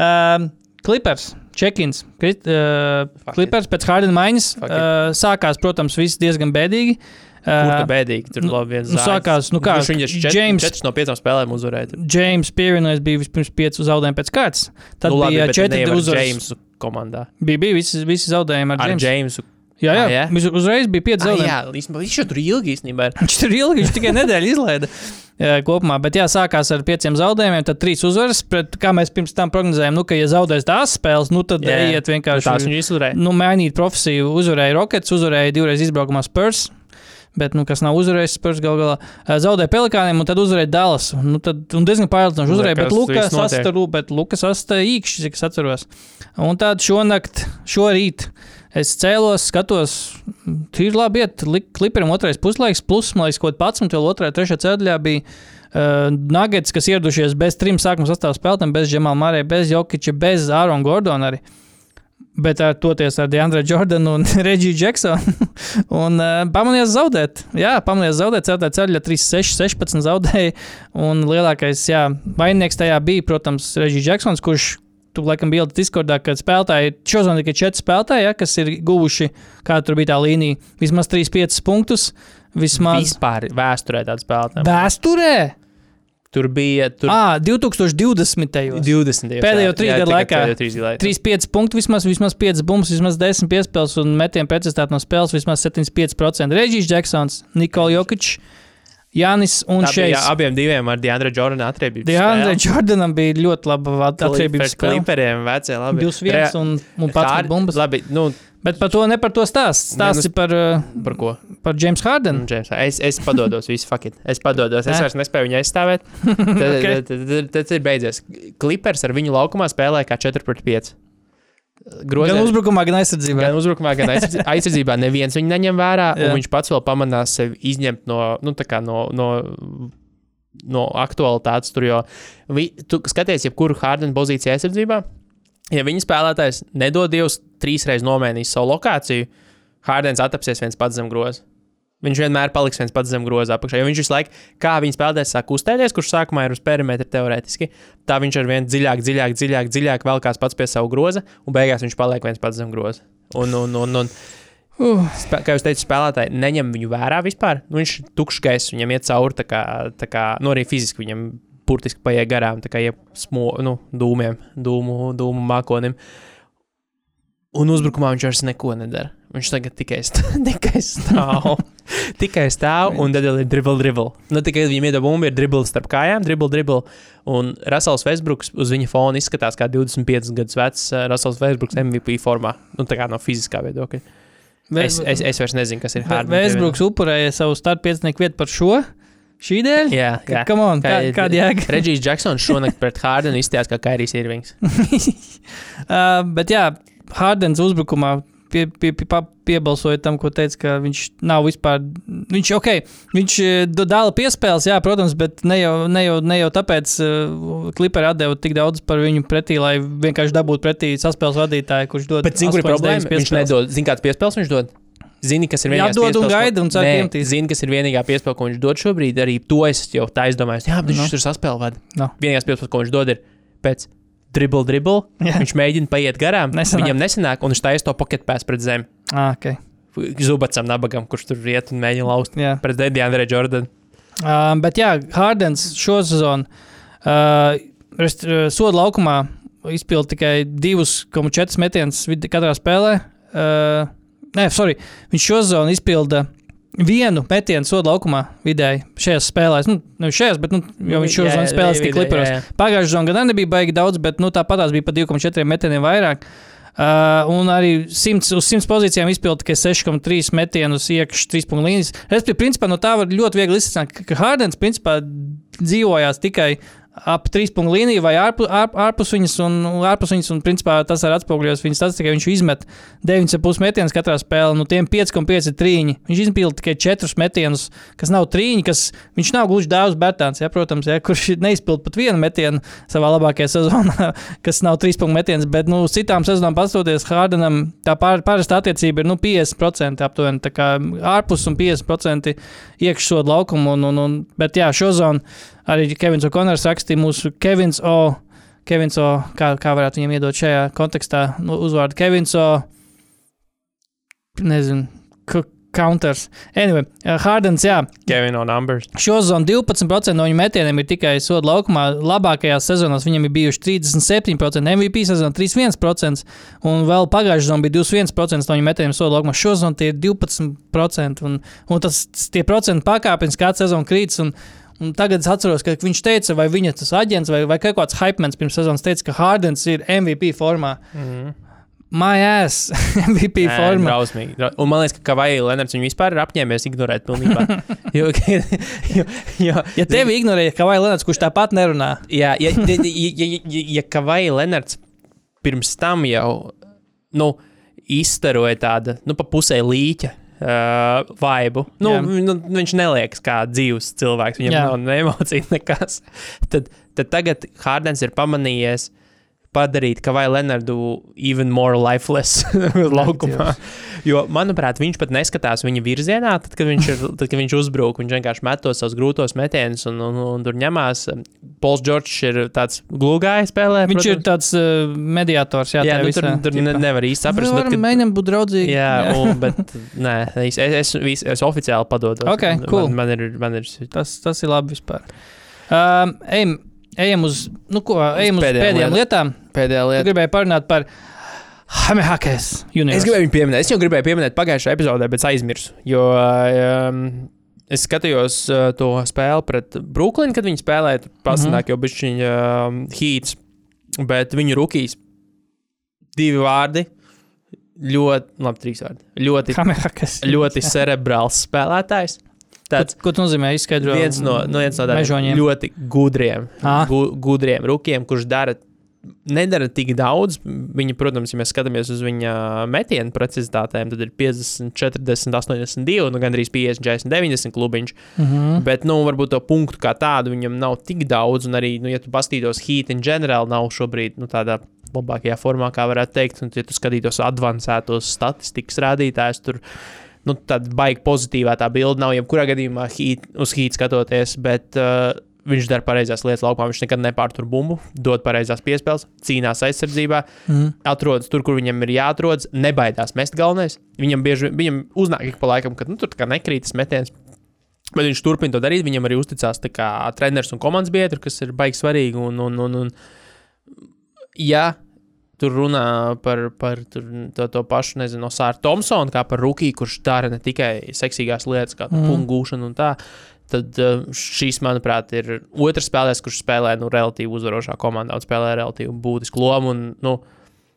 um, Clippers, check-ins. Krit- Uh, Clippers pēc Hardena maiņas uh, sākās, protams, viss diezgan bēdīgi. Uh, tā bēdīgi? Tur nu, labi viens nu, sākās, nu kā, Kurš Viņš ir James- 4 no 5 spēlēm uzvarēja. James Pierinais bija vispirms 5 zaudējumi pēc kārtas. Tad Nu, labi, bija bet 4 nevar uzvaras. Jamesu komandā. Bija, bija visi, visi zaudējumi ar, Ar Jamesu. Jamesu. Jā, jā, Ah, jā? Uz, uzreiz bija 5 Ah, zaudējumi. jā, īstenībā viņš tur ilgi īstenībā ir. Viņš tur ilgi, viņš tikai nedēļu izlaida kopumā. Bet jā, sākās ar pieciem zaudējumiem, tad trīs uzvaras. Pret, kā mēs pirms tam prognozējām, nu, ka, ja zaudēs tās spēles, nu, tad Jā, jā. iet vienkārši. Tās viņš izturēja. nu, mainīt profesiju. Uzvarēja Rockets, uzvarēja divreiz izbraukumā Spurs. Bet, nu, kas nav uzvarējis Spurs gal galā, zaudēja Pelikāniem un tad uzvarēja Dallas. Nu, tad, un diezgan pārliecinoši uzvarēja, bet Kas Lukas astaru, bet Lukas asta īkšķis, cik es atceros. Un tad šonakt, šorīt es cēlos, skatos, tīri labi iet, Li- klipriem otrais puslaiks, plus, man liekas, kaut kāds 11, vēl otrajā, trešajā ceļā bija. Uh, Nuggets, kas ieradušies bez trim sākuma sastāvā spēlētājiem, bez Džemala Marija, bez Jokiča, bez Ārona Gordona arī. Bet ar toties ar Deandru Jordanu un Regiju Džeksonu. un uh, pamanījās zaudēt. Jā, pamanījās zaudēt. Ceturtajā ceļā 3-6, 16 zaudēja. Un lielākais jā, vaininieks tajā bija, protams, Regija Džeksons, kurš. Tu laikam biji Discordā, kad spēlētāji, šodien tikai četri spēlētāji, ja, kas ir guvuši, kā tur bija tā līnija, vismaz 3-5 punktus. Vismaz Vispār vēsturē tāds spēlētājs. vēsturē. Tur bija tur Ah, 2020. 20. Pēdējo trīs gadu laikā. Pēdējo trīs gadu laikā. 3,5 punkti, vismaz, vismaz 5 bumbas, vismaz 10 piespēles un metienu precizitāte no spēles vismaz 75%. Reģis Džeksons, Nikola Jokic, Jānis un bija, jā, abiem diviem ar Diandra Jordana atriebību. Diandre Jordanam bija ļoti laba atriebības spēle. Kliperiem vecie labi. 2-1 un, un pats Hard- bumbas. Labi, nu, Bet par to ne par to stāst. Stāsti Vienus- par, uh, par ko? par James Hardenu. Mm, James, es, es padodos, visu fuck it. Es padodos, es Nē. vairs nespēju viņu aizstāvēt. Tad, Ok. tad, tad, tad ir beidzies. Klipers ar viņu laukumā spēlē kā 4 pret 5. Grozē, Gan uzbrukumā, gan aizsardzībā. gan uzbrukumā, gan aizsardz- aizsardzībā neviens viņu neņem vērā, un viņš pats vēl pamanās sevi izņemt no, nu, tā kā no, no, no aktualitātes tur, jo vi, tu skaties, jebkuru Hardena pozīciju aizsardzībā, ja viņa spēlētājs nedod Dievs trīs reizes nomēnīs savu lokāciju, Hardens attapsies viens pats zem groza. Viņš vienmēr paliks viens pats zem groza apakšā. Jo viņš visu laiku, kā viņa spēlētājs sāk kustēties, kurš sākumā ir uz perimetra teorētiski, tā viņš ar vien dziļāk, dziļāk, dziļāk, dziļāk velkās pats pie savu groza, un beigās viņš paliek viens pats zem groza. Un, un, un, un, Uh, kā jūs teicat, spēlētāji neņem viņu vērā vispār. Nu, viņš ir tukšs gaiss, viņam iet cauri, tā kā, tā kā nu, arī fiziski viņam burtiski paiet garām, tā kā iep smo, nu, dūmiem, dūmu, dūmu mākonim. Un uzbrukumā viņš vairs neko nedara. Viņš tagad tikai, st tikai stāv. tikai stāv, un tad ir dribble, dribble. Nu, tikai viņam iedod bumbu, ir dribble starp kājām, dribble, dribble. Un Rasels Vesbruks uz viņa fona izskatās kā 25 gadus vecs uh, Rasels Vesbruks MVP formā. Nu, tā kā no fiziskā viedokļa. Es, es, es vairs nezinu, kas ir Hardens. Vēsbruks upurēja savu starta piecinieku vietu par šo. Šī dēļ? Jā, jā. Come on, kā, Kā- kāda jēga? Reģijs Džeksons šonakt pret Hārdenu izstājās kā Kairijs Irvings. Uh, bet jā, Hārdens uzbrukumā pie, pie, pie, piebalsoja tam, ko teica, ka viņš nav vispār. Viņš, okay, viņš eh, dala piespēles, jā, protams, bet ne jau, ne jau, ne jau tāpēc uh, kliperi atdeva tik daudz par viņu pretī, lai vienkārši dabūtu pretī saspēles vadītāju, kurš dod. Bet zini, kur ir 8, problēma? 9 Viņš nedod. Zini, kāds piespēles viņš dod? Zini, kas ir vienīgais Jādod un piespēles, ko- gaida un cer, Nē, ka. Zini, kas ir vienīgā piespēle, ko viņš dod šobrīd. Arī to es jau tā izdomāju. Jā, bet viņš Nu. tur saspēlē vada. Nu. Vienīgais piespēles, ko viņš dod, ir pēc dribble, dribble. Jā. Viņš mēģina paiet garām. Nesanāk. Viņam nesanāk, un viņš taisa to pocket pass pret zemi. Ah, okay. Zubacam, nabagam, kurš tur iet un mēģina laust Jā. pret Diandre Jordanu. Uh, bet jā, Hārdens šo sezonu uh, soda laukumā izpildīja tikai 2,4 metienus katrā spēlē. Uh, nē, sorry, viņš šo sezonu izpilda vienu metienu soda laukumā vidēji šajās spēlēs. Nu, ne šajās, bet nu, viņš šo Jā, sezonu spēlēs jā, jā. Pagājušā sezonā gan nebija baigi daudz, bet nu, tāpat tās bija pa 2,4 metieniem vairāk. Uh, un arī 100, uz 100 pozīcijām izpildīja tikai 6,3 metienus iekšā 3 punktu līnijas. Respektīvi, principā no tā var ļoti viegli izsākt, ka, Hārdens principā dzīvojās tikai ap 3 punktu līniju vai ārpu, ārp, ārpus viņas, un, ārpus viņas, un principā tas arī atspoguļos viņas statistikā. Viņš izmet 9,5 metienus katrā spēlē, no tiem 5,5 ir trīņi. Viņš izpildīja tikai 4 metienus, kas nav trīņi, kas viņš nav gluži dāvs Bērtāns, ja, protams, ja, kurš neizpildīja pat vienu metienu savā labākajā sezonā, kas nav 3 punktu metiens, bet nu, citām sezonām pastoties Hārdenam, tā pār, parasta attiecība ir nu, 50% aptuveni, tā kā ārpus un 50% iekšsodu laukumu, un, un, un, bet jā, šo zonu arī Kevins O'Connors rakstīja mūsu Kevins O. Kevins O. Kā, kā varētu viņam iedot šajā kontekstā nu, uzvārdu Kevins O. Nezinu, counters. Anyway, uh, Hārdens, jā, Kevin on numbers. Šo sezonu 12% no viņa metieniem ir tikai soda laukumā. Labākajās sezonās viņam ir bijuši 37%, MVP sezonā 31%, un vēl pagājušajā sezonā bija 21% no viņa metieniem soda laukumā. Šo sezonu tie ir 12%, un, un tas tie procenti pakāpeniski katru sezonu krītas. Un, Un tagad es atceros, ka viņš teica, vai viņa tas aģents vai, vai kaut kāds hypemans pirms sezonas teica, ka Hārdens ir MVP formā. Mhm. Mājās, MVP Nē, formā. Drausmīgi. Dra- Un man liekas, ka Kavaja Lenards viņu vispār ir apņēmies ignorēt pilnībā. jo, jo, jo, Ja tevi ignorēja Kavai Lenats, kurš tāpat nerunā, Jā, ja, ja, ja, ja, ja, ja Kavaja Lenards pirms tam jau nu, izstaroja tādu nu, pa pusē līķa. Uh, vaibu. Nu, Jā. nu, viņš neliekas kā dzīves cilvēks. Viņam. Jā. nav ne emociju, nekas. Tad, tad tagad Hārdens ir pamanījies padarīt Kavaju Lenardu even more lifeless laukumā. Jo, manuprāt, viņš pat neskatās viņa virzienā, tad, kad viņš, ir, tad, kad viņš uzbrūk. Viņš vienkārši met tos savus grūtos metienus un, un, un tur ņemās. Pols Čorčs ir tāds glūgājs spēlē. viņš ir protams. tāds uh, mediātors. Jā, Jā, nu, tur, visā, tur ne, ķipā. nevar īsti saprast. Mēs bet, varam mēģināt būt draudzīgi. Jā, un, bet nē, es, es, es, es, oficiāli padodos. Ok, Man- cool. Man, man ir, man ir Tas, tas ir labi vispār. Um, ejam, ejam uz, nu, ko, ejam uz pēdējām pēdējām lietām. Pēdējā lieta. gribēju parunāt par Hamehakes universu. Es gribēju viņu pieminēt. Es jau gribēju pieminēt pagājušajā epizodē, bet aizmirsu. Jo um, es skatījos uh, to spēli pret Brooklynu, kad viņi spēlēja. Tur pasanāk jau bija viņa um, hīts, bet viņu rookies divi vārdi. Ļoti, labi, trīs vārdi. Ļoti, Hamehakes. ļoti cerebrāls spēlētājs. Tāds Ko tu nozīmē? Izskaidro. viens no, no, viens no tādiem mežoņiem. ļoti gudriem, Ā. gu, gudriem rukiem, kurš dara. Nedara tik daudz. Viņa, protams, ja mēs skatāmies uz viņa metienu precizitātēm, tad ir 50, 40, 82, nu gandrīz 50, 40, 90 klubiņš. Mm -hmm. Bet, nu, varbūt to punktu kā tādu viņam nav tik daudz. Un arī, nu, ja tu paskatītos, Heat in general nav šobrīd nu, tādā labākajā formā, kā varētu teikt. Un, ja tu skatītos avansētos statistikas rādītājus, tur nu, tāda baigta pozitīvā tā bilde nav. Jebkurā gadījumā heat, uz Heat skatoties, bet uh, viņš dara pareizās lietas laukumā. Viņš nekad nepārtur bumbu, dod pareizās piespēles, cīnās aizsardzībā Mm. atrodas tur, kur viņam ir jāatrodas, nebaidās mest galvenais. Viņam bieži viņam uznāk ik pa laikam, ka nu, tur nekrītas metiens. Bet viņš turpina to darīt. Viņam arī uzticās kā treneris un komandas biedri, kas ir baigi svarīgi. Un, un, un, un, ja tur runā par, par tur, to, to pašu, nezinu, no Sāra Thompsona, kā par rookie, kurš dara ne tikai seksīgās lietas, kā Mm. punktu gūšanu un tā. Tad uh, šis, manuprāt, ir otrs spēlētājs, kurš spēlē nu, relatīvi uzvarošā komandā un spēlē relatīvi būtisku lomu. Un, nu,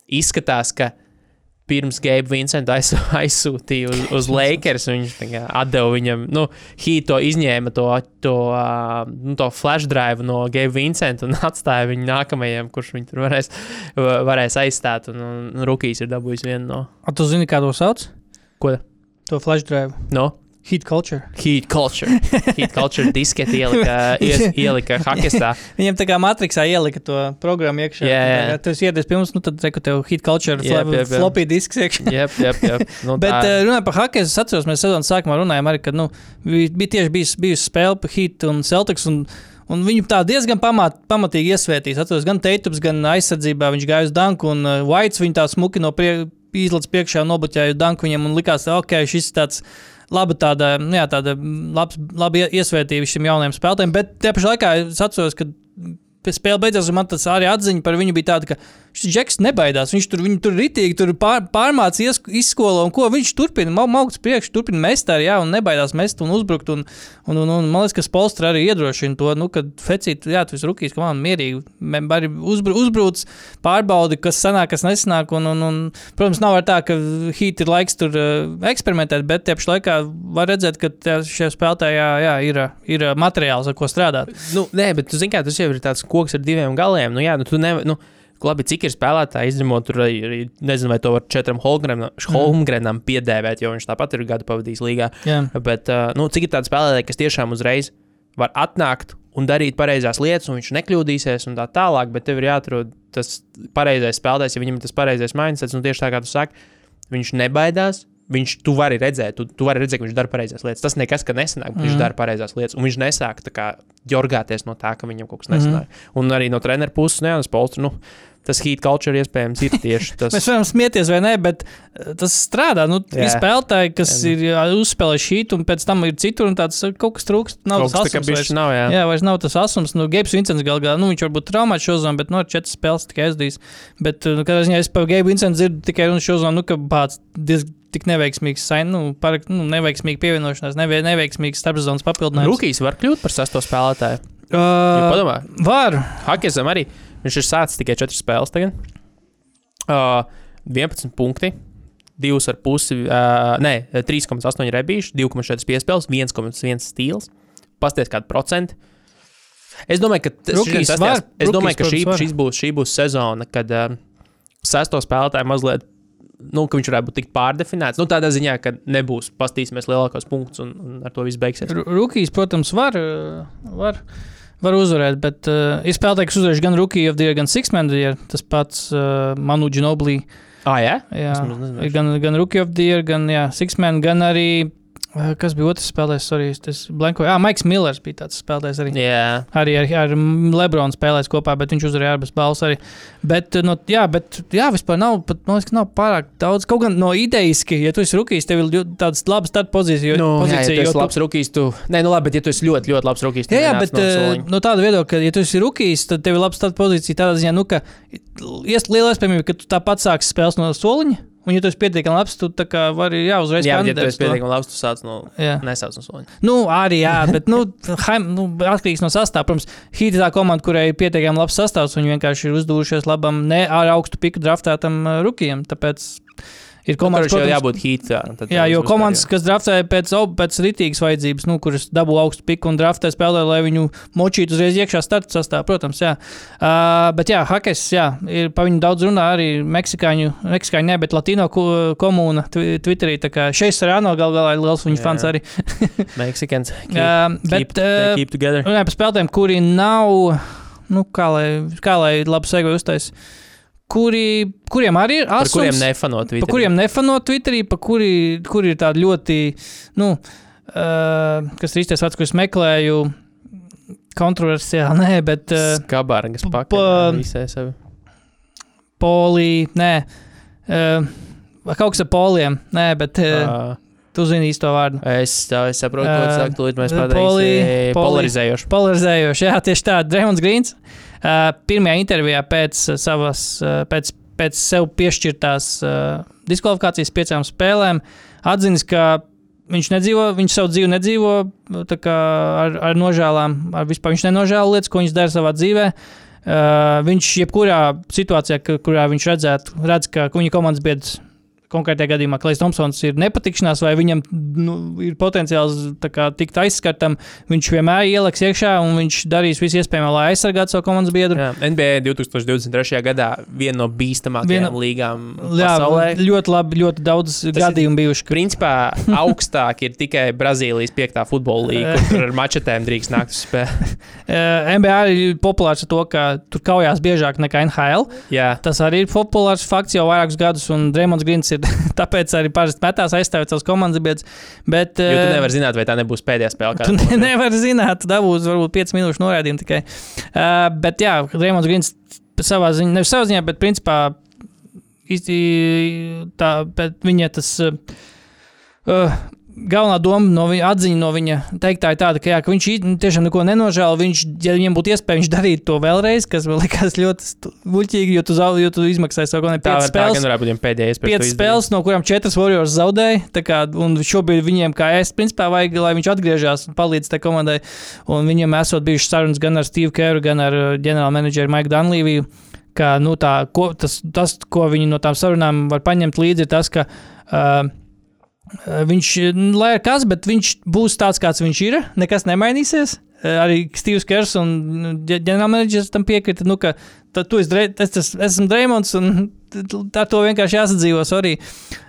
izskatās, ka pirms Gabe Vincenta aiz, aizsūtīja uz, uz Lakers, viņš atdeva viņam, nu, Hīto izņēma to, to, uh, nu, to flash drive no Gabe Vincenta un atstāja viņu nākamajam, kurš viņu tur varēs, varēs aizstāt. Un, un Rukijs ir dabūjis vienu no. A tu zini, kā to sauc? Ko? To flash drive. No? Heat culture. Heat culture. Heat culture disketi ielika, ies, ielika hakestā. Viņiem tā kā matricā ielika to programmu iekšā. Jā, jā. Ja tu esi iedies pie mums, nu tad reku tev hit culture, Jep, fla- jep, jep. floppy disks iekšā. Jep, jep, jep. Nu, Bet tā- uh, runājot par hackers, es atceros, mēs sezonas sākumā runājām arī, kad nu, bija, tieši bijusi, bijusi spēle par Heat un Celtics. Un, Un viņu tā diezgan pamat, pamatīgi iesvētīs. Atceros, gan Teitups, gan aizsardzībā viņš gāja uz Danku, un uh, Whites viņu tā smuki no prie, izlaiž priekšā, nobuļķēja Danku viņam, un likās, ka okay, šis ir tāds laba tāda, jā, tāda labs, labi iesvētība šim jaunajam spēlētājam. Bet tajā pašā laikā es atceros, ka spēle beidzās, un man tas arī atziņa par viņu bija tāda, ka šis džeks nebaidās. Viņš tur, viņu tur ritīgi tur pār, pārmācīja izskolo, un ko viņš turpina. Mau- Maukts priekš, turpina mest arī, jā, un nebaidās mest un uzbrukt. Un, un, un, un man liekas, ka Spolstra arī iedrošina to, nu, kad Fecīt, jā, tu esi rukīs, ka man mierīgi, arī uzbr, uzbrūc, pārbaudi, kas sanāk, kas nesanāk. Un, un, un, protams, nav arī tā, ka hīt ir laiks tur uh, eksperimentēt, bet tie pašā laikā var redzēt, ka šie spēlētāji jā, jā, ir, ir materiāls, ar ko strādāt. Nu, nē, bet tu zini, kā tas jau ir tāds koks ar diviem galiem. Nu, jā, nu, tu nevari. Nu, Labi, cik ir spēlētāji izņemot, tur arī, nezinu, vai to var četram Holmgrenam, Holmgrenam piedēvēt, jo viņš tāpat ir gadu pavadījis līgā. Jā. Bet, uh, nu, cik ir tādi spēlētāji, kas tiešām uzreiz var atnākt un darīt pareizās lietas, un viņš nekļūdīsies, un tā tālāk, bet tev ir jāatrod tas pareizais spēlētājs, ja viņam ir tas pareizais mindsets, un tieši tā kā tu saki, viņš nebaidās. Viņš, tu vari redzēt, tu, tu vari redzēt, ka viņš dara pareizās lietas. Tas nekas, ka nesanāk, bet viņš dara pareizās lietas. Un viņš nesāk tā kā jorgāties no tā, ka viņam kaut kas nesanāk. Un arī no treneru puses, jā, no Polstra, nu, tas heat culture iespējams ir tieši tas. Mēs varam smieties vai nē, bet eh, tas strādā. Nu, ir Jā. spēlētāji, kas nu. ir uzspēlējuši šī, un pēc tam ir citur, un tāds eh, kaut kas trūkst. Nav kaut tas asums vairs. nav, jā. Jā, vairs nav tas asums. Nu, Gabs Vincents gal galā, nu, viņš varbūt traumēts šo zonu, bet no nu, četras spēles tikai aizdīs. Bet, nu, kādā ziņā es par Gabu Vincentu dzirdu tikai runu šo zonu, nu, ka pats diezgan tik neveiksmīgs, nu, par, nu, neveiksmīga pievienošanās, neve, neveiksmīgs starpzonas papildinājums. Rukijs var kļūt par sesto spēlētāju. Uh, padomā, var. Hakesam arī viņš ir sācis tikai 4 spēles tagad. Uh, 11 punkti. 2,5, uh, nē, 3,8 rebīši, 2,4 piespēles, 1,1 stils. Pasties kādu procentu. Es domāju, ka, šis, var, es domāju, ka šī, šis būs, šī būs sezona, kad uh, sesto spēlētāju mazliet, nu, ka viņš varētu būt tik pārdefinēts. Nu, tādā ziņā, ka nebūs pastīsimies lielākos punktus un, un ar to viss beigsies. Ru- Rookies, protams, var, var, var uzvarēt, bet uh, ir spēlētāji, kas uzvarējuši gan Rookie of the Year, gan Six-Man of the Year. Tas pats uh, Manu Ginobili. Ah, jā? Jā, Es gan, gan Rookie of the Year, gan jā, Six-Man, gan arī Kas bija otrs spēlētājs? Sorry, tas blankoja. Jā, Maiks Millers bija tāds spēlētājs arī. Jā, Arī ar, ar Lebronu spēlēs kopā, bet viņš uzvarēja abas balvas arī. Bet, no, jā, bet jā, vispār nav, pat, man liekas, ka nav pārāk daudz. Kaut gan no idejiski, ja tu esi rookies, tev ir tādas labas pozīcijas. nu, jā, pozīcija, ja tu esi tu- labs rookies, tu. Nē, nu labi, bet ja tu esi ļoti, ļoti labs rookies, tad Jā, jā bet uh, no tāda viedokļa, ka, ja tu esi rookies, tad tev ir labs starta pozīcija tādā ziņā, nu, ka liela iespējamība, ka tu tāpat sāksi spēles no soliņa. Un, ja tu esi pietiekami labs, tu vari jā, uzreiz bet ja tu esi pietiekami labs, tu sāc no. Jā. Nesauc no soļa. Nu, arī jā, bet nu, haim, nu, atkarīgs no sastāvā. Protams, Hīta ir tā komanda, kurai ir pietiekami labs sastāvs, un viņi vienkārši ir uzdūrušies labam, ne ar augstu piku draftētam uh, rukiem. Tāpēc ir Komandas komandas, jau protams, jābūt hītā. Jā, jo komandas, kas draftēja pēc, pēc rītīgas vajadzības, nu, kuras dabū augstu piku un draftē spēlē, lai viņu močītu uzreiz iekšā starta sastāvā, protams, jā. Uh, bet jā, Hakes, jā, ir pa viņu daudz runā arī meksikāņu, meksikāņu ne, bet latino ko- komūna twi- Twitterī, tā kā šeit Sarāno gal galā ir liels viņu Jā. fans arī. Mexicans. Keep, Uh, bet, uh, runājot par spēlētājiem, kuri nav, nu, kā lai, kā lai labi segoju uztais, kuri, kuriem arī ir Par kuriem nefanot. pa kuriem nefano Twitterī, pa kuri, kuri ir tādi ļoti, nu, uh, kas ir īstais vārds, ko es meklēju, kontroversiāli, nē, bet uh, Skabārgas pa- pakaļ. Polī, nē, uh, kaut kas ar poliem, nē, bet uh, Uh, tu zini īsto vārdu. es, tā, es saprotu, ko saki. Tūlīt mēs poli- pateiksim. poli- Polarizējoši. Polarizējoši, jā, tieši tā. Dreamlands Grīns uh, pirmajā intervijā pēc uh, savas, uh, pēc, pēc sev piešķirtās diskvalifikācijas piecām spēlēm atzīst, ka viņš nedzīvo, viņš savu dzīvi nedzīvo ar, ar nožēlām, ar vispār viņš nenožēlo lietas, ko viņš dara savā dzīvē. Uh, viņš jebkurā situācijā, kurā viņš redzētu, redz, ka viņa komandas biedrs konkrētajā gadījumā Klais Thompsons ir nepatikšanās, vai viņam nu, ir potenciāls kā, tikt aizskartam, viņš vienmēr ieliks iekšā un viņš darīs visu iespējamo, lai aizsargātu savu komandas biedru. Jā, NBA 2023. gadā viena no bīstamākajām Viena- līgām Jā, pasaulē. ļoti labi, ļoti daudz ir- gadījumu bijuši. ka- Principā augstāk ir tikai Brazīlijas piektā futbola līnija, kur tur ar mačetēm drīkst nākt uz spēli. Uh, NBA ir populārs ar to, ka tur kaujās biežāk nekā NHL. Jā, Tas arī ir populārs fakts jau vairākus gadus, un Dreamlands Grīns ir tāpēc arī parasti metās aizstāvēt savus komandas biedrus. Bet, jo tu eh, nevari zināt, vai tā nebūs pēdējā spēle. Tu ne, nevari zināt, tu dabūsi varbūt 5 minūšu norādījumu tikai. Uh, bet, jā, Dreamlands Grīns savā ziņā, nevis savā ziņā, bet principā tā, bet viņa tas. Uh, Galvenā doma no viņa atziņa no viņa teiktā ir tāda, ka, jā, ka viņš ī- tiešām neko nenožēlo. Viņš, ja viņam būtu iespēja, viņš darītu to vēlreiz, kas man likās ļoti muļķīgi, jo tu, zau, jo tu izmaksāji savu kaut Tā, var, tā varētu būt pēdējā iespēja. Izdarīt. spēles, no kurām četras Warriors zaudēja. Kā, un šobrīd viņiem, kā es, principā, vajag, lai viņš atgriežas un palīdz tai komandai. Un viņam esot bijušas sarunas gan ar Steve Kerru, gan ar uh, ģenerālmenedžeru Maiku Dunlīviju. Ka, nu, tā, ko, tas, tas, ko viņi no tām sarunām var paņemt līdzi, ir tas, ka uh, viņš, lai ir kas, bet viņš būs tāds, kāds viņš ir. Nekas nemainīsies. Eh, Arī Steve's Kers un nu, ģenerālmenedžers tam piekrita, nu, ka tu esi, es, es, esmu Dreamlands un tā to vienkārši jāsadzīvos arī.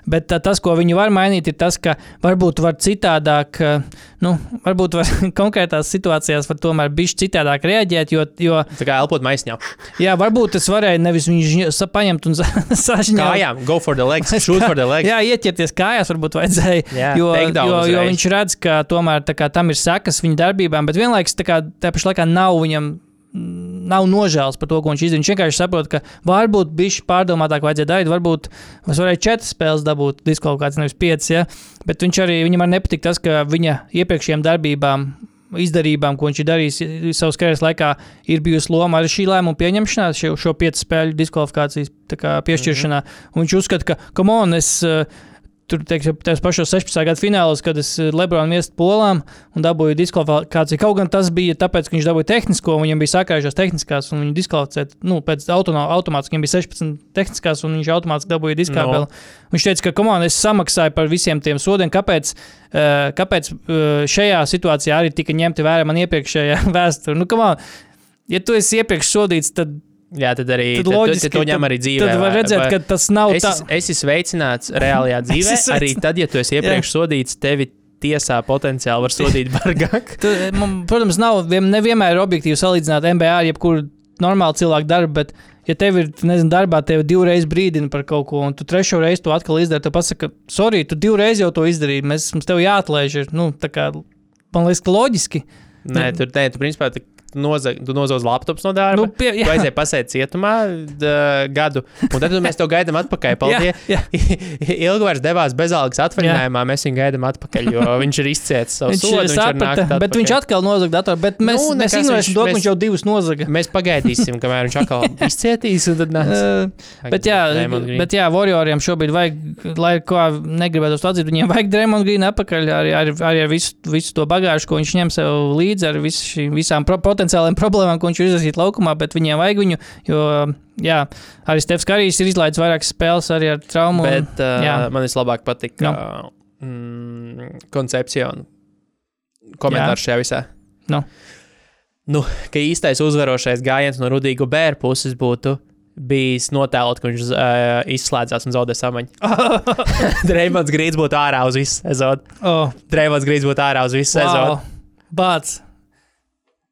Bet tā, tas, ko viņi var mainīt, ir tas, ka varbūt var citādāk, eh, nu, varbūt var konkrētās situācijās var tomēr bišķi citādāk reaģēt, jo, jo Tā kā elpot maisiņā. jā, varbūt es varēju nevis viņu sa- paņemt un sažņot. Kājām, go for the legs, shoot for the legs. Jā, ieķerties kājās, varbūt vajadzēja. Jā, jo, jo, jo viņš redz, ka tomēr kā, tam ir sekas viņa darbībām, bet vienlaikus tā kā, tā pašā laikā nav viņam. Nav nožēlas par to, ko viņš izdarīja. Viņš vienkārši saprot, ka varbūt bija pārdomātāk, vajadzēja darīt. Varbūt es varēju četras spēles dabūt, diskvalifikācijas, nevis piecas. Ja? Bet viņš arī, viņam arī nepatīk tas, ka viņa iepriekšējām darbībām, izdarībām, ko viņš ir darījis savas karjeras laikā, ir bijusi loma arī šī lēmuma pieņemšanā, šo, šo piecu spēļu diskvalifikācijas piešķiršanā. Mm -hmm. Viņš uzskata, ka, come on, es. uh, Tur teiksim, tajos pašos 16. gada finālos, kad es eh, Lebronu viestu polām un dabūju diskvalifikāciju. Kaut gan tas bija tāpēc, ka viņš dabūja tehnisko, un viņam bija sakrājušās tehniskās, un viņu diskvalificēt. Nu, pēc automātiski viņam bija 16 tehniskās, un viņš automātiski dabūja diskvalifikāciju. No. Viņš teica, ka komand, es samaksāju par visiem tiem sodiem. Kāpēc, uh, kāpēc uh, šajā situācijā arī tika ņemti vērā man iepriekšējā vēsture? Nu, on, ja tu esi iepriekš sodīts, tad, Jā, tad arī tad loģiski tad, tad to ņem arī dzīvē. Tad var redzēt, vai- ka tas nav tā. es, es esmu sveicināts reālajā dzīvē. arī tad, ja tu esi iepriekš sodīts, tevi tiesā potenciāli var sodīt bargāk. Tu, man, protams, nav vien, nevienmēr objektīvi salīdzināt NBA ar jebkuru normālu cilvēku darbu, bet, ja tev ir, nezinu, darbā, tev divreiz brīdina par kaut ko, un tu trešo reizi to atkal izdari, tad pasaka, sorry, tu divreiz jau to izdarīji, mēs, mums tev jāatlaiž. Ir, nu, tā kā, man liekas, ka loģiski. Nē, tur nē, tu principā noza- tu nozaudz laptops no darba. Nu, pie- tu jā. aizēji pasēt cietumā d- gadu, un tad mēs tev gaidām atpakaļ. Paldies! Jā, Ilgvārs devās bezalgas atvaļinājumā, mēs viņu gaidām atpakaļ, jo viņš ir izcietis savu Viņš sodu. viņš saprata, bet viņš atpakaļ. atkal nozaga datoru. Bet mēs, Nu, mēs ignorēsim viņš- to, ka viņš jau divus nozaga. Mēs pagaidīsim, kamēr viņš atkal izcietīs. un tad nāks. Uh, bet, jā, bet jā, Warrioriem šobrīd vajag, lai ko negribētu to atzīt, viņiem vajag Dreamland Green atpakaļ arī, arī, arī ar visu, visu to bagāžu, ko viņš ņem sev līdzi, ar visu šī, visām pro, potenciālajām problēmām, ko viņš ir izlasījis laukumā, bet viņiem vajag viņu, jo, jā, arī Stefs Karijs ir izlaidis vairākas spēles arī ar traumu. un- Bet uh, jā. man vislabāk Nu. uh, mm, koncepcija un komentārs šajā visā. Nu. Nu, ka īstais uzvarošais gājiens no Rudīga bērna puses būtu bijis notēlot, ka viņš uh, izslēdzās un zaudē samaņu. Dreimons Grīts būtu ārā uz visu sezonu. oh, Dreimons Grīts būtu ārā uz visu sezonu. wow.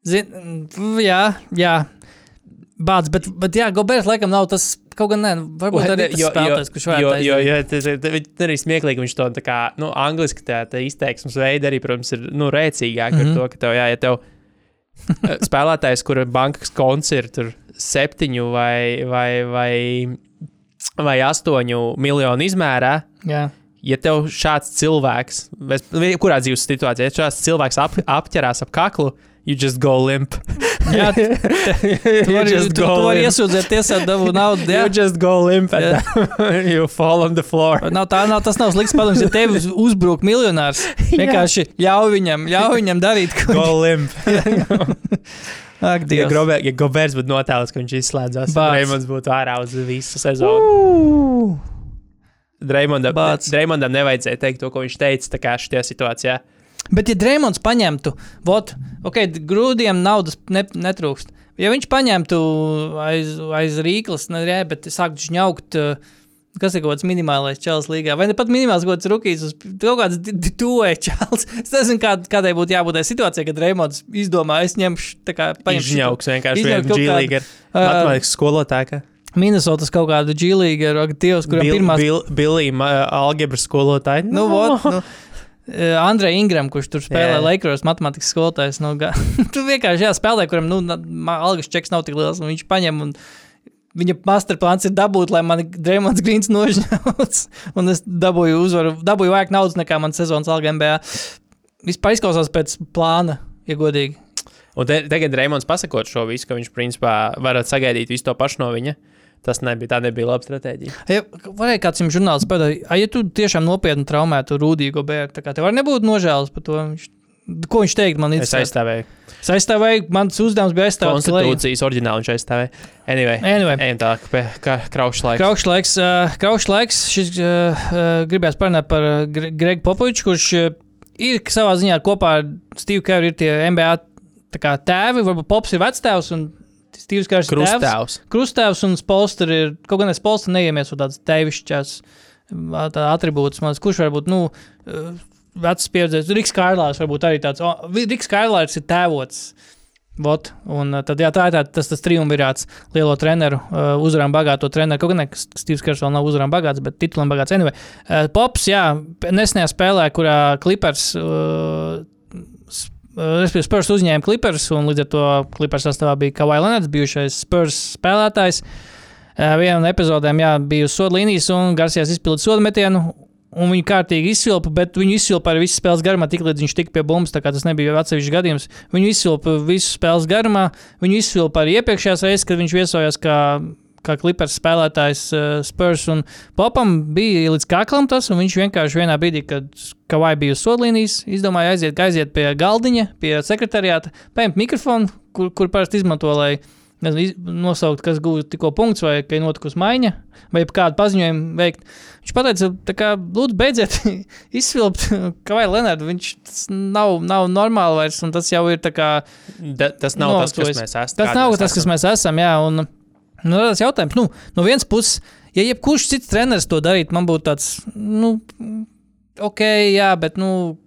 Zin, jā, jā. Bāts, bet, bet jā, Gobers laikam nav tas, kaut gan ne, varbūt arī tas spēlētājs, kurš varētu jo, aiziet. jo tas ir- arī smieklīgi, viņš to tā kā, nu, angliski tā, tā izteiksmes veidi arī, protams, ir, nu, rēcīgāk mm Mhm. -hmm. ar to, ka tev, jā, ja tev eh, spēlētājs, kura bankas konts ir tur septiņu vai, vai, vai, vai astoņu miljonu izmērā, Jā. ja tev šāds cilvēks, kurā dzīves situācijā, ja šāds cilvēks ap, apķerās ap kaklu, you just go limp. Jā, tu you vari, just tu, tu go vari limp. iesūdzēt tiesā, dabu naudu. Jā. You just go limp and you fall on the floor. Nav, tā nav, tas nav slikts padoms, ja tev uzbruk miljonārs. Vienkārši ļauj viņam, ļauj viņam darīt, ko Go limp. Ak, Ja, Dievs. Grobe, ja Gobers būtu notēlis, ka viņš izslēdzās, tad. Dreimons būtu ārā uz visu sezonu. Ū, Dreimondam. Dreimondam nevajadzēja teikt to, ko viņš teica šajā situācijā. Bet, ja Dreamlands paņemtu, vot, ok, grūdiem naudas ne, netrūkst. Ja viņš paņemtu aiz, aiz rīklas, ne, jā, bet sāktu žņaukt, uh, kas ir kaut kāds minimālais čels līgā, vai ne pat minimāls kaut kāds uz kaut kāds tuvē čels. Es nezinu, kā, kādai būtu jābūt tai situācijai, kad Dreamlands izdomā, es ņemšu, tā kā paņemšu Izņauks vienkārši vienu džīlīgu ar ā, matemātikas skolotāju. Minnesotas kaut kādu džīlīgu ar aktīvus, kurām Bil, pirmās bil, Billy algebras skolotāju. Nu, vot, nu, eh, Andrei Ingram, kurš tur spēlē Jā. Lakers, matemātikas skolotājs. Nu, ga- tur vienkārši jāspēlē, kuram nu, algas čeks nav tik liels. un Viņš paņem un viņa masterplāns ir dabūt, lai man Dreamlands Greens nožņauts. Un es dabūju uzvaru, dabūju vairāk naudas nekā man sezonas alga MBA. Vispār izklausās pēc plāna, ja godīgi. Un te, tagad Reimons pasakot šo visu, ka viņš principā varat sagaidīt visu to pašu no viņa. Tas nebija, tā nebija laba stratēģija. Ja, varēja kāds jums žurnāls pēdējā, ja tu tiešām nopietni traumētu Rudīgo bērnu, kā tev var nebūt nožēlas par to. Viņš, ko viņš teikt man Es interesē? aizstāvēju. Es aizstāvēju, mans uzdevums bija aizstāvēt. Konstitūcijas oriģinālu viņš aizstāvēja. Anyway, Anyway. ejam tālāk pie kā krauša laika. Kraušs laiks, uh, kraušs laiks. Šis uh, uh, gribēs parunāt par Gre Gregu Popoviču, kurš uh, ir savā ziņā kopā ar Steve'u Keru ir tie MBA kā tēvi. Varbūt Pops ir vectēvs un Steve's Kers ir. Krustāvs. Krustāvs un Spolster ir, kaut gan es Spolster neiemies ar tādas tēvišķās tā atribūtus. Man, kurš varbūt, nu, vecs pieredzējis. Riks Kārlārs varbūt arī tāds. Oh, Riks Kārlārs ir tēvots. Vot, un tad, jā, tā ir tā, tas, tas triumvirāts lielo treneru, uh, uzvarām bagāto treneru. Kaut gan Steve's Kers vēl nav uzvarām bagāts, bet titulam bagāts. Anyway, uh, Pops, jā, nesenajā spēlē, kurā Clippers, uh, respektīvi Spurs uzņēma Clippers, un līdz ar to Clippers sastāvā bija Kawhi Leonards, bijušais Spurs spēlētājs. Uh, Vienā no epizodēm jā, bija uz soda līnijas, un Garcijas izpildīja soda metienu. Un viņi kārtīgi izsilpa, bet viņi izsilpa arī visu spēles garumā, tik līdz viņš tika pie bumbas. Tas nebija atsevišķs gadījums. Viņu izsilpa visu spēles garumā. Viņu izsilpa arī iepriekšējās reizes, kad viņš viesojās kā, kā klipers spēlētājs uh, Spurs. Un Popam bija līdz kaklam tas, un viņš vienkārši vienā brīdī, kad Kavai bija uz sodlīnijas, izdomāja aiziet, aiziet pie galdiņa, pie sekretariāta, paņemt mikrofonu, kur, kur parasti izmanto, lai nezinu, nosaukt, kas gūta tikko punkts, vai ka ir notikusi maiņa, vai kādu paziņojumu veikt. Viņš teica, kā, lūdzu, beidziet izsvilpt, kā vai Lenārdu. Viņš nav, nav normāli vairs, un tas jau ir tā kā. Da, tas nav tas, kas mēs esam. Tas nav tas, kas mēs esam, jā. Un, nu, tas jautājums, nu, no vienas puses, ja jebkurš cits treneris to darītu, man būtu tāds, nu, ok, jā, bet, nu,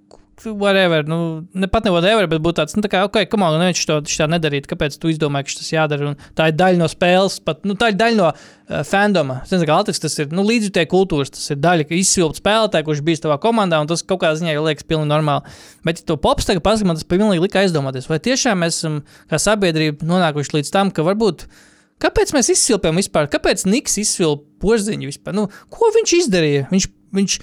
whatever, nu, ne pat ne whatever, bet būtu tāds, nu, tā kā, ok, kam on, neviens to šitā nedarīt, kāpēc tu izdomāji, ka tas jādara, un tā ir daļa no spēles, pat, nu, tā ir daļa no uh, fandoma. Nezinu, kā Altis, tas ir, nu, līdzjutēji kultūras, tas ir daļa, ka izsvilpt spēlētāji, kurš bijis tavā komandā, un tas kaut kādā ziņā liekas pilnīgi normāli. Bet, ja to pops tagad pasaka, man tas pilnīgi lika aizdomāties, vai tiešām mēs esam kā sabiedrība nonākuši līdz tam, ka varbūt Kāpēc mēs izsvilpjam vispār? Kāpēc Niks izsvilpa porziņu vispār? Nu, ko viņš izdarīja? Viņš, viņš,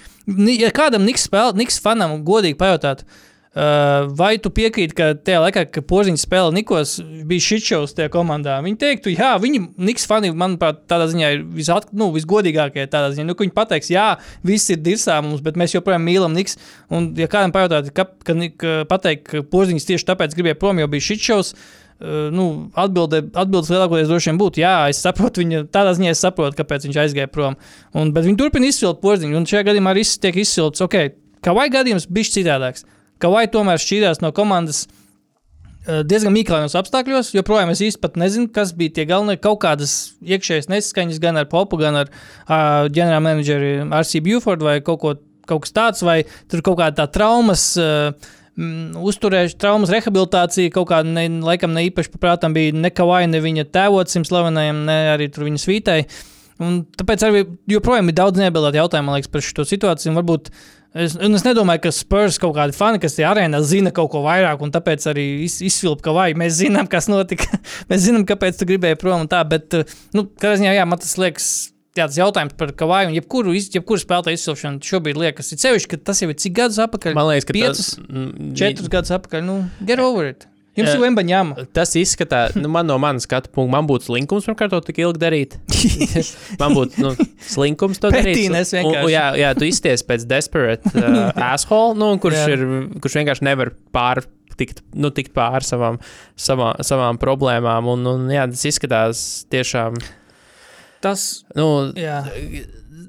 ja kādam Niks, spēl, Niks fanam godīgi pajautāt, uh, vai tu piekrīti, ka tajā laikā, kad porziņš spēlē Nikos, bija šitšaus tajā komandā? Viņi teiktu, jā, viņi, Niks fani, manuprāt, tādā ziņā ir visat, nu, visgodīgākie. Ziņā, nu, viņi pateiks, jā, viss ir dirsā mums, bet mēs joprojām mīlam Niks. Un, ja kādam pajautāt, ka, ka, ka pateikt, ka porziņš tieši tāpēc gribēja prom, jo bija šitšaus. Uh, nu, atbilde, atbildes lielākoties droši vien būtu, jā, es saprotu, viņa tādā ziņā es saprotu, kāpēc viņš aizgāja prom. Un, bet viņi turpina izsvilkt porziņu, un šajā gadījumā arī tiek izsvilkts, ok, kā vai gadījums bija citādāks. Kā vai tomēr šķīrās no komandas uh, diezgan mīklainos apstākļos, joprojām es pat nezinu, kas bija tie galvenie kaut kādas iekšējas nesaskaņas gan ar Popu, gan ar uh, ģenerālmenedžeri R.C. Buford vai kaut, ko, kaut kas tāds, vai tur kaut kāda tā traumas. Uh, mm, Uzturējuši traumas rehabilitāciju, kaut kāda, ne, laikam, ne īpaši paprātām bija ne Kavai, ne viņa tēvocim slavenajam, ne arī viņa svītai. Un tāpēc arī joprojām ir daudz neatbildētu jautājumu liekas, par šo situāciju. Varbūt es, es nedomāju, ka Spurs kaut kādi fani, kas tajā arēnā zina kaut ko vairāk, un tāpēc arī iz, izsvilpa, ka vai mēs zinām, kas notika. mēs zinām, kāpēc tu gribēji prom un tā. Bet, nu, kādā ziņā, jā, man tas liekas. Tas jautājums par kavaju un jebkuru, iz- jebkuru spēlētāju izsilšanu šobrīd liekas, ir sevišķi, ka tas jau ir cik gadus atpakaļ. Man liekas, ka piecus, tas, mm, četrus gadus atpakaļ. Nu, get over it. Jums Jā. ir Lembaņāma. Tas izskatās, nu, man no manas skatu punkta, man būtu slinkums, pirmkārt, to tik ilgi darīt. man būtu nu, slinkums to darīt. Pretīnes Un- un-. Jā, jā, tu izties pēc desperate uh, asshole, nu, kurš, Jā. ir, kurš vienkārši nevar pār. Tikt, nu, tikt pāri savām, savām, savām problēmām. Un, un, jā, tas izskatās tiešām. Tas, Nu, jā.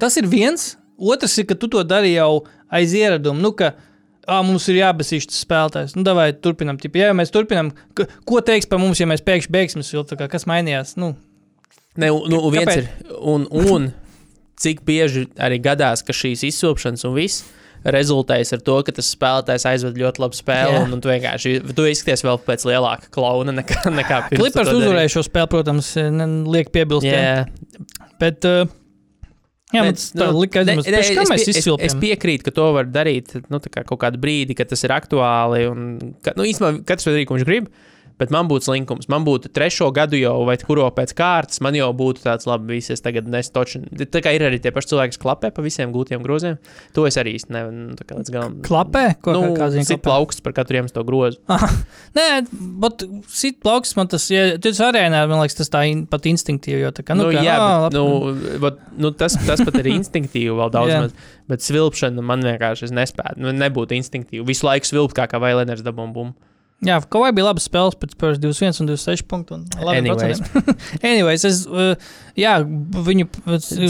tas ir viens. Otrs ir, ka tu to dari jau aiz ieradumu. Nu, ka, ā, mums ir jābasīs tas spēlētājs. Nu, vai turpinām. Tipi, ja mēs turpinām, ka, ko teiks par mums, ja mēs pēkšņi beigsim siltu? Kas mainījās? Nu, ne, nu, viens Kāpēc? ir. Un, un cik bieži arī gadās, ka šīs izsūkšanas un viss rezultējas ar to, ka tas spēlētājs aizved ļoti labu spēli. Jā. Un, un tu vienkārši tu izskaties vēl pēc lielāka klauna nekā, nekā pirms. darīji. uzvarēja šo spēli, protams, ne, liek piebilst. Jā, Bet, uh, jā, Bet, tā nu, lika ne- aizdomās, ne, kā es mēs es, es izsilpjam. piekrītu, ka to var darīt nu, kā kaut kādu brīdi, kad tas ir aktuāli. Un, ka, nu, īstenībā katrs var darīt, ko viņš grib. Bet man būtu slinkums, man būtu trešo gadu jau, vai kuro pēc kārtas, man jau būtu tāds, labi, visi es tagad nestoču. Tā kā ir arī tie paši cilvēki, kas klapē pa visiem gūtiem groziem. To es arī īsti nu, kā līdz galam. Klapē? Ko, nu, kā zina, sit plauksts par katru iemeslu grozu. Nē, bet sit plauks man tas, ja tu arēnā, man liekas, tas tā in, pat instinktīvi, jo tā kā, nu, Nu, kā, jā, ā, bet, nu, vat, nu, tas, tas pat ir instinktīvi vēl daudz maz. Bet svilpšana man vienkārši es nespēju. Nu, nebūtu instinktīvi. Visu laiku svilpt kā, kā vailēners dabūm. Jā, kaut vai bija labas spēles pēc Spurs 21 un 26 punktu. Un labi Anyways. Anyways, es, uh, jā, viņu,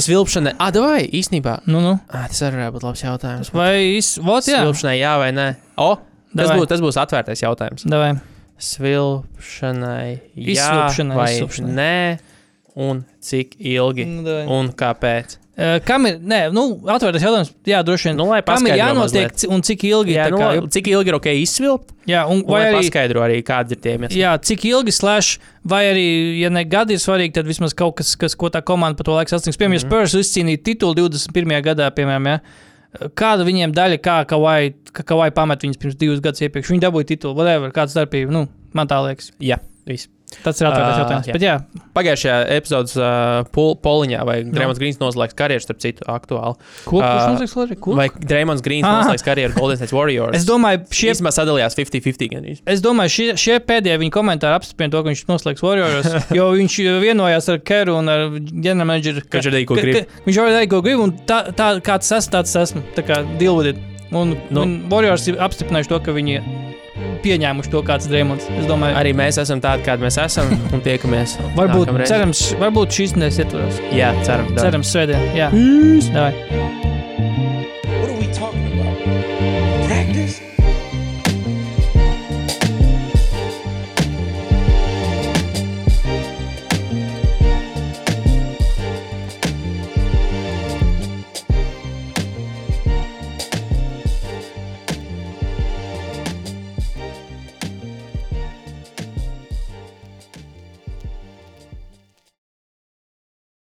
Svilpšana, ah, vai īstenībā? nu, nu, Ah, tas arī varētu būt labs jautājums. vai, is, vot, jā, Svilpšanai jā vai nē? O, tas, būs, tas būs atvērtais jautājums. davai. Svilpšanai, jā Izsvilpšanai, vai izsvilpšanai. nē, un cik ilgi Nu, davai. un kāpēc. Uh, kam ir, nē, nu, atvērtais jautājums, jā, droši vien. Nu, lai Kam ir jānotiek mazliet. un cik ilgi? Jā, nu, kā, jo- cik ilgi ir ok izsvilpt? jā, un Un vai arī, paskaidro arī, kādi ir tie iemesli. jā, cik ilgi slash, vai arī, ja ne gadi ir svarīgi, tad vismaz kaut kas, kas ko tā komanda pa to laiku sasniegs. Piemēram, Mhm. mm -hmm. Spurs izcīnīja titulu 21. gadā, piemēram, ja, kāda viņiem daļa, kā Kavai, ka Kavai pamet viņus pirms divus gadus iepriekš. Viņi dabūja titulu, whatever, kāda starpība, nu, man tā liekas. Jā, viss. Tas ir atvērtais Ā, jautājums. jā. Bet jā, Pagājušajā epizodes uh, pol poliņā, vai Dreamlands Grīns noslēgs karjeru, starp citu, aktuāli. ko notiks Lorija? Ko? Vai Dreamlands Grīns Ah. noslēgs karjeru Golden State Warriors? Es domāju, šie Īsumā sadalījās 50-50 gan īsti. Es domāju, šie, šie pēdējie viņa komentāri apstiprina to, ka viņš noslēgs Warriors. Jo viņš vienojās ar Keru un ar ģenerālmenedžeru. Ka viņš arī ko grib. Viņš jau darīja, ko grib, un tā, tā kāds esmu, tāds esmu. Tā kā deal with it. Un, nu, un Warriors ir apstiprinājuši to, ka viņi pieņēmuši to, kāds ir Dreamlands. Es domāju, Arī mēs esam tādi, kādi mēs esam, un tiekamies. varbūt, cerams, varbūt šīs nedēļas ietvaros. Jā, ceram. Cerams, svētdien. Jā, Davai.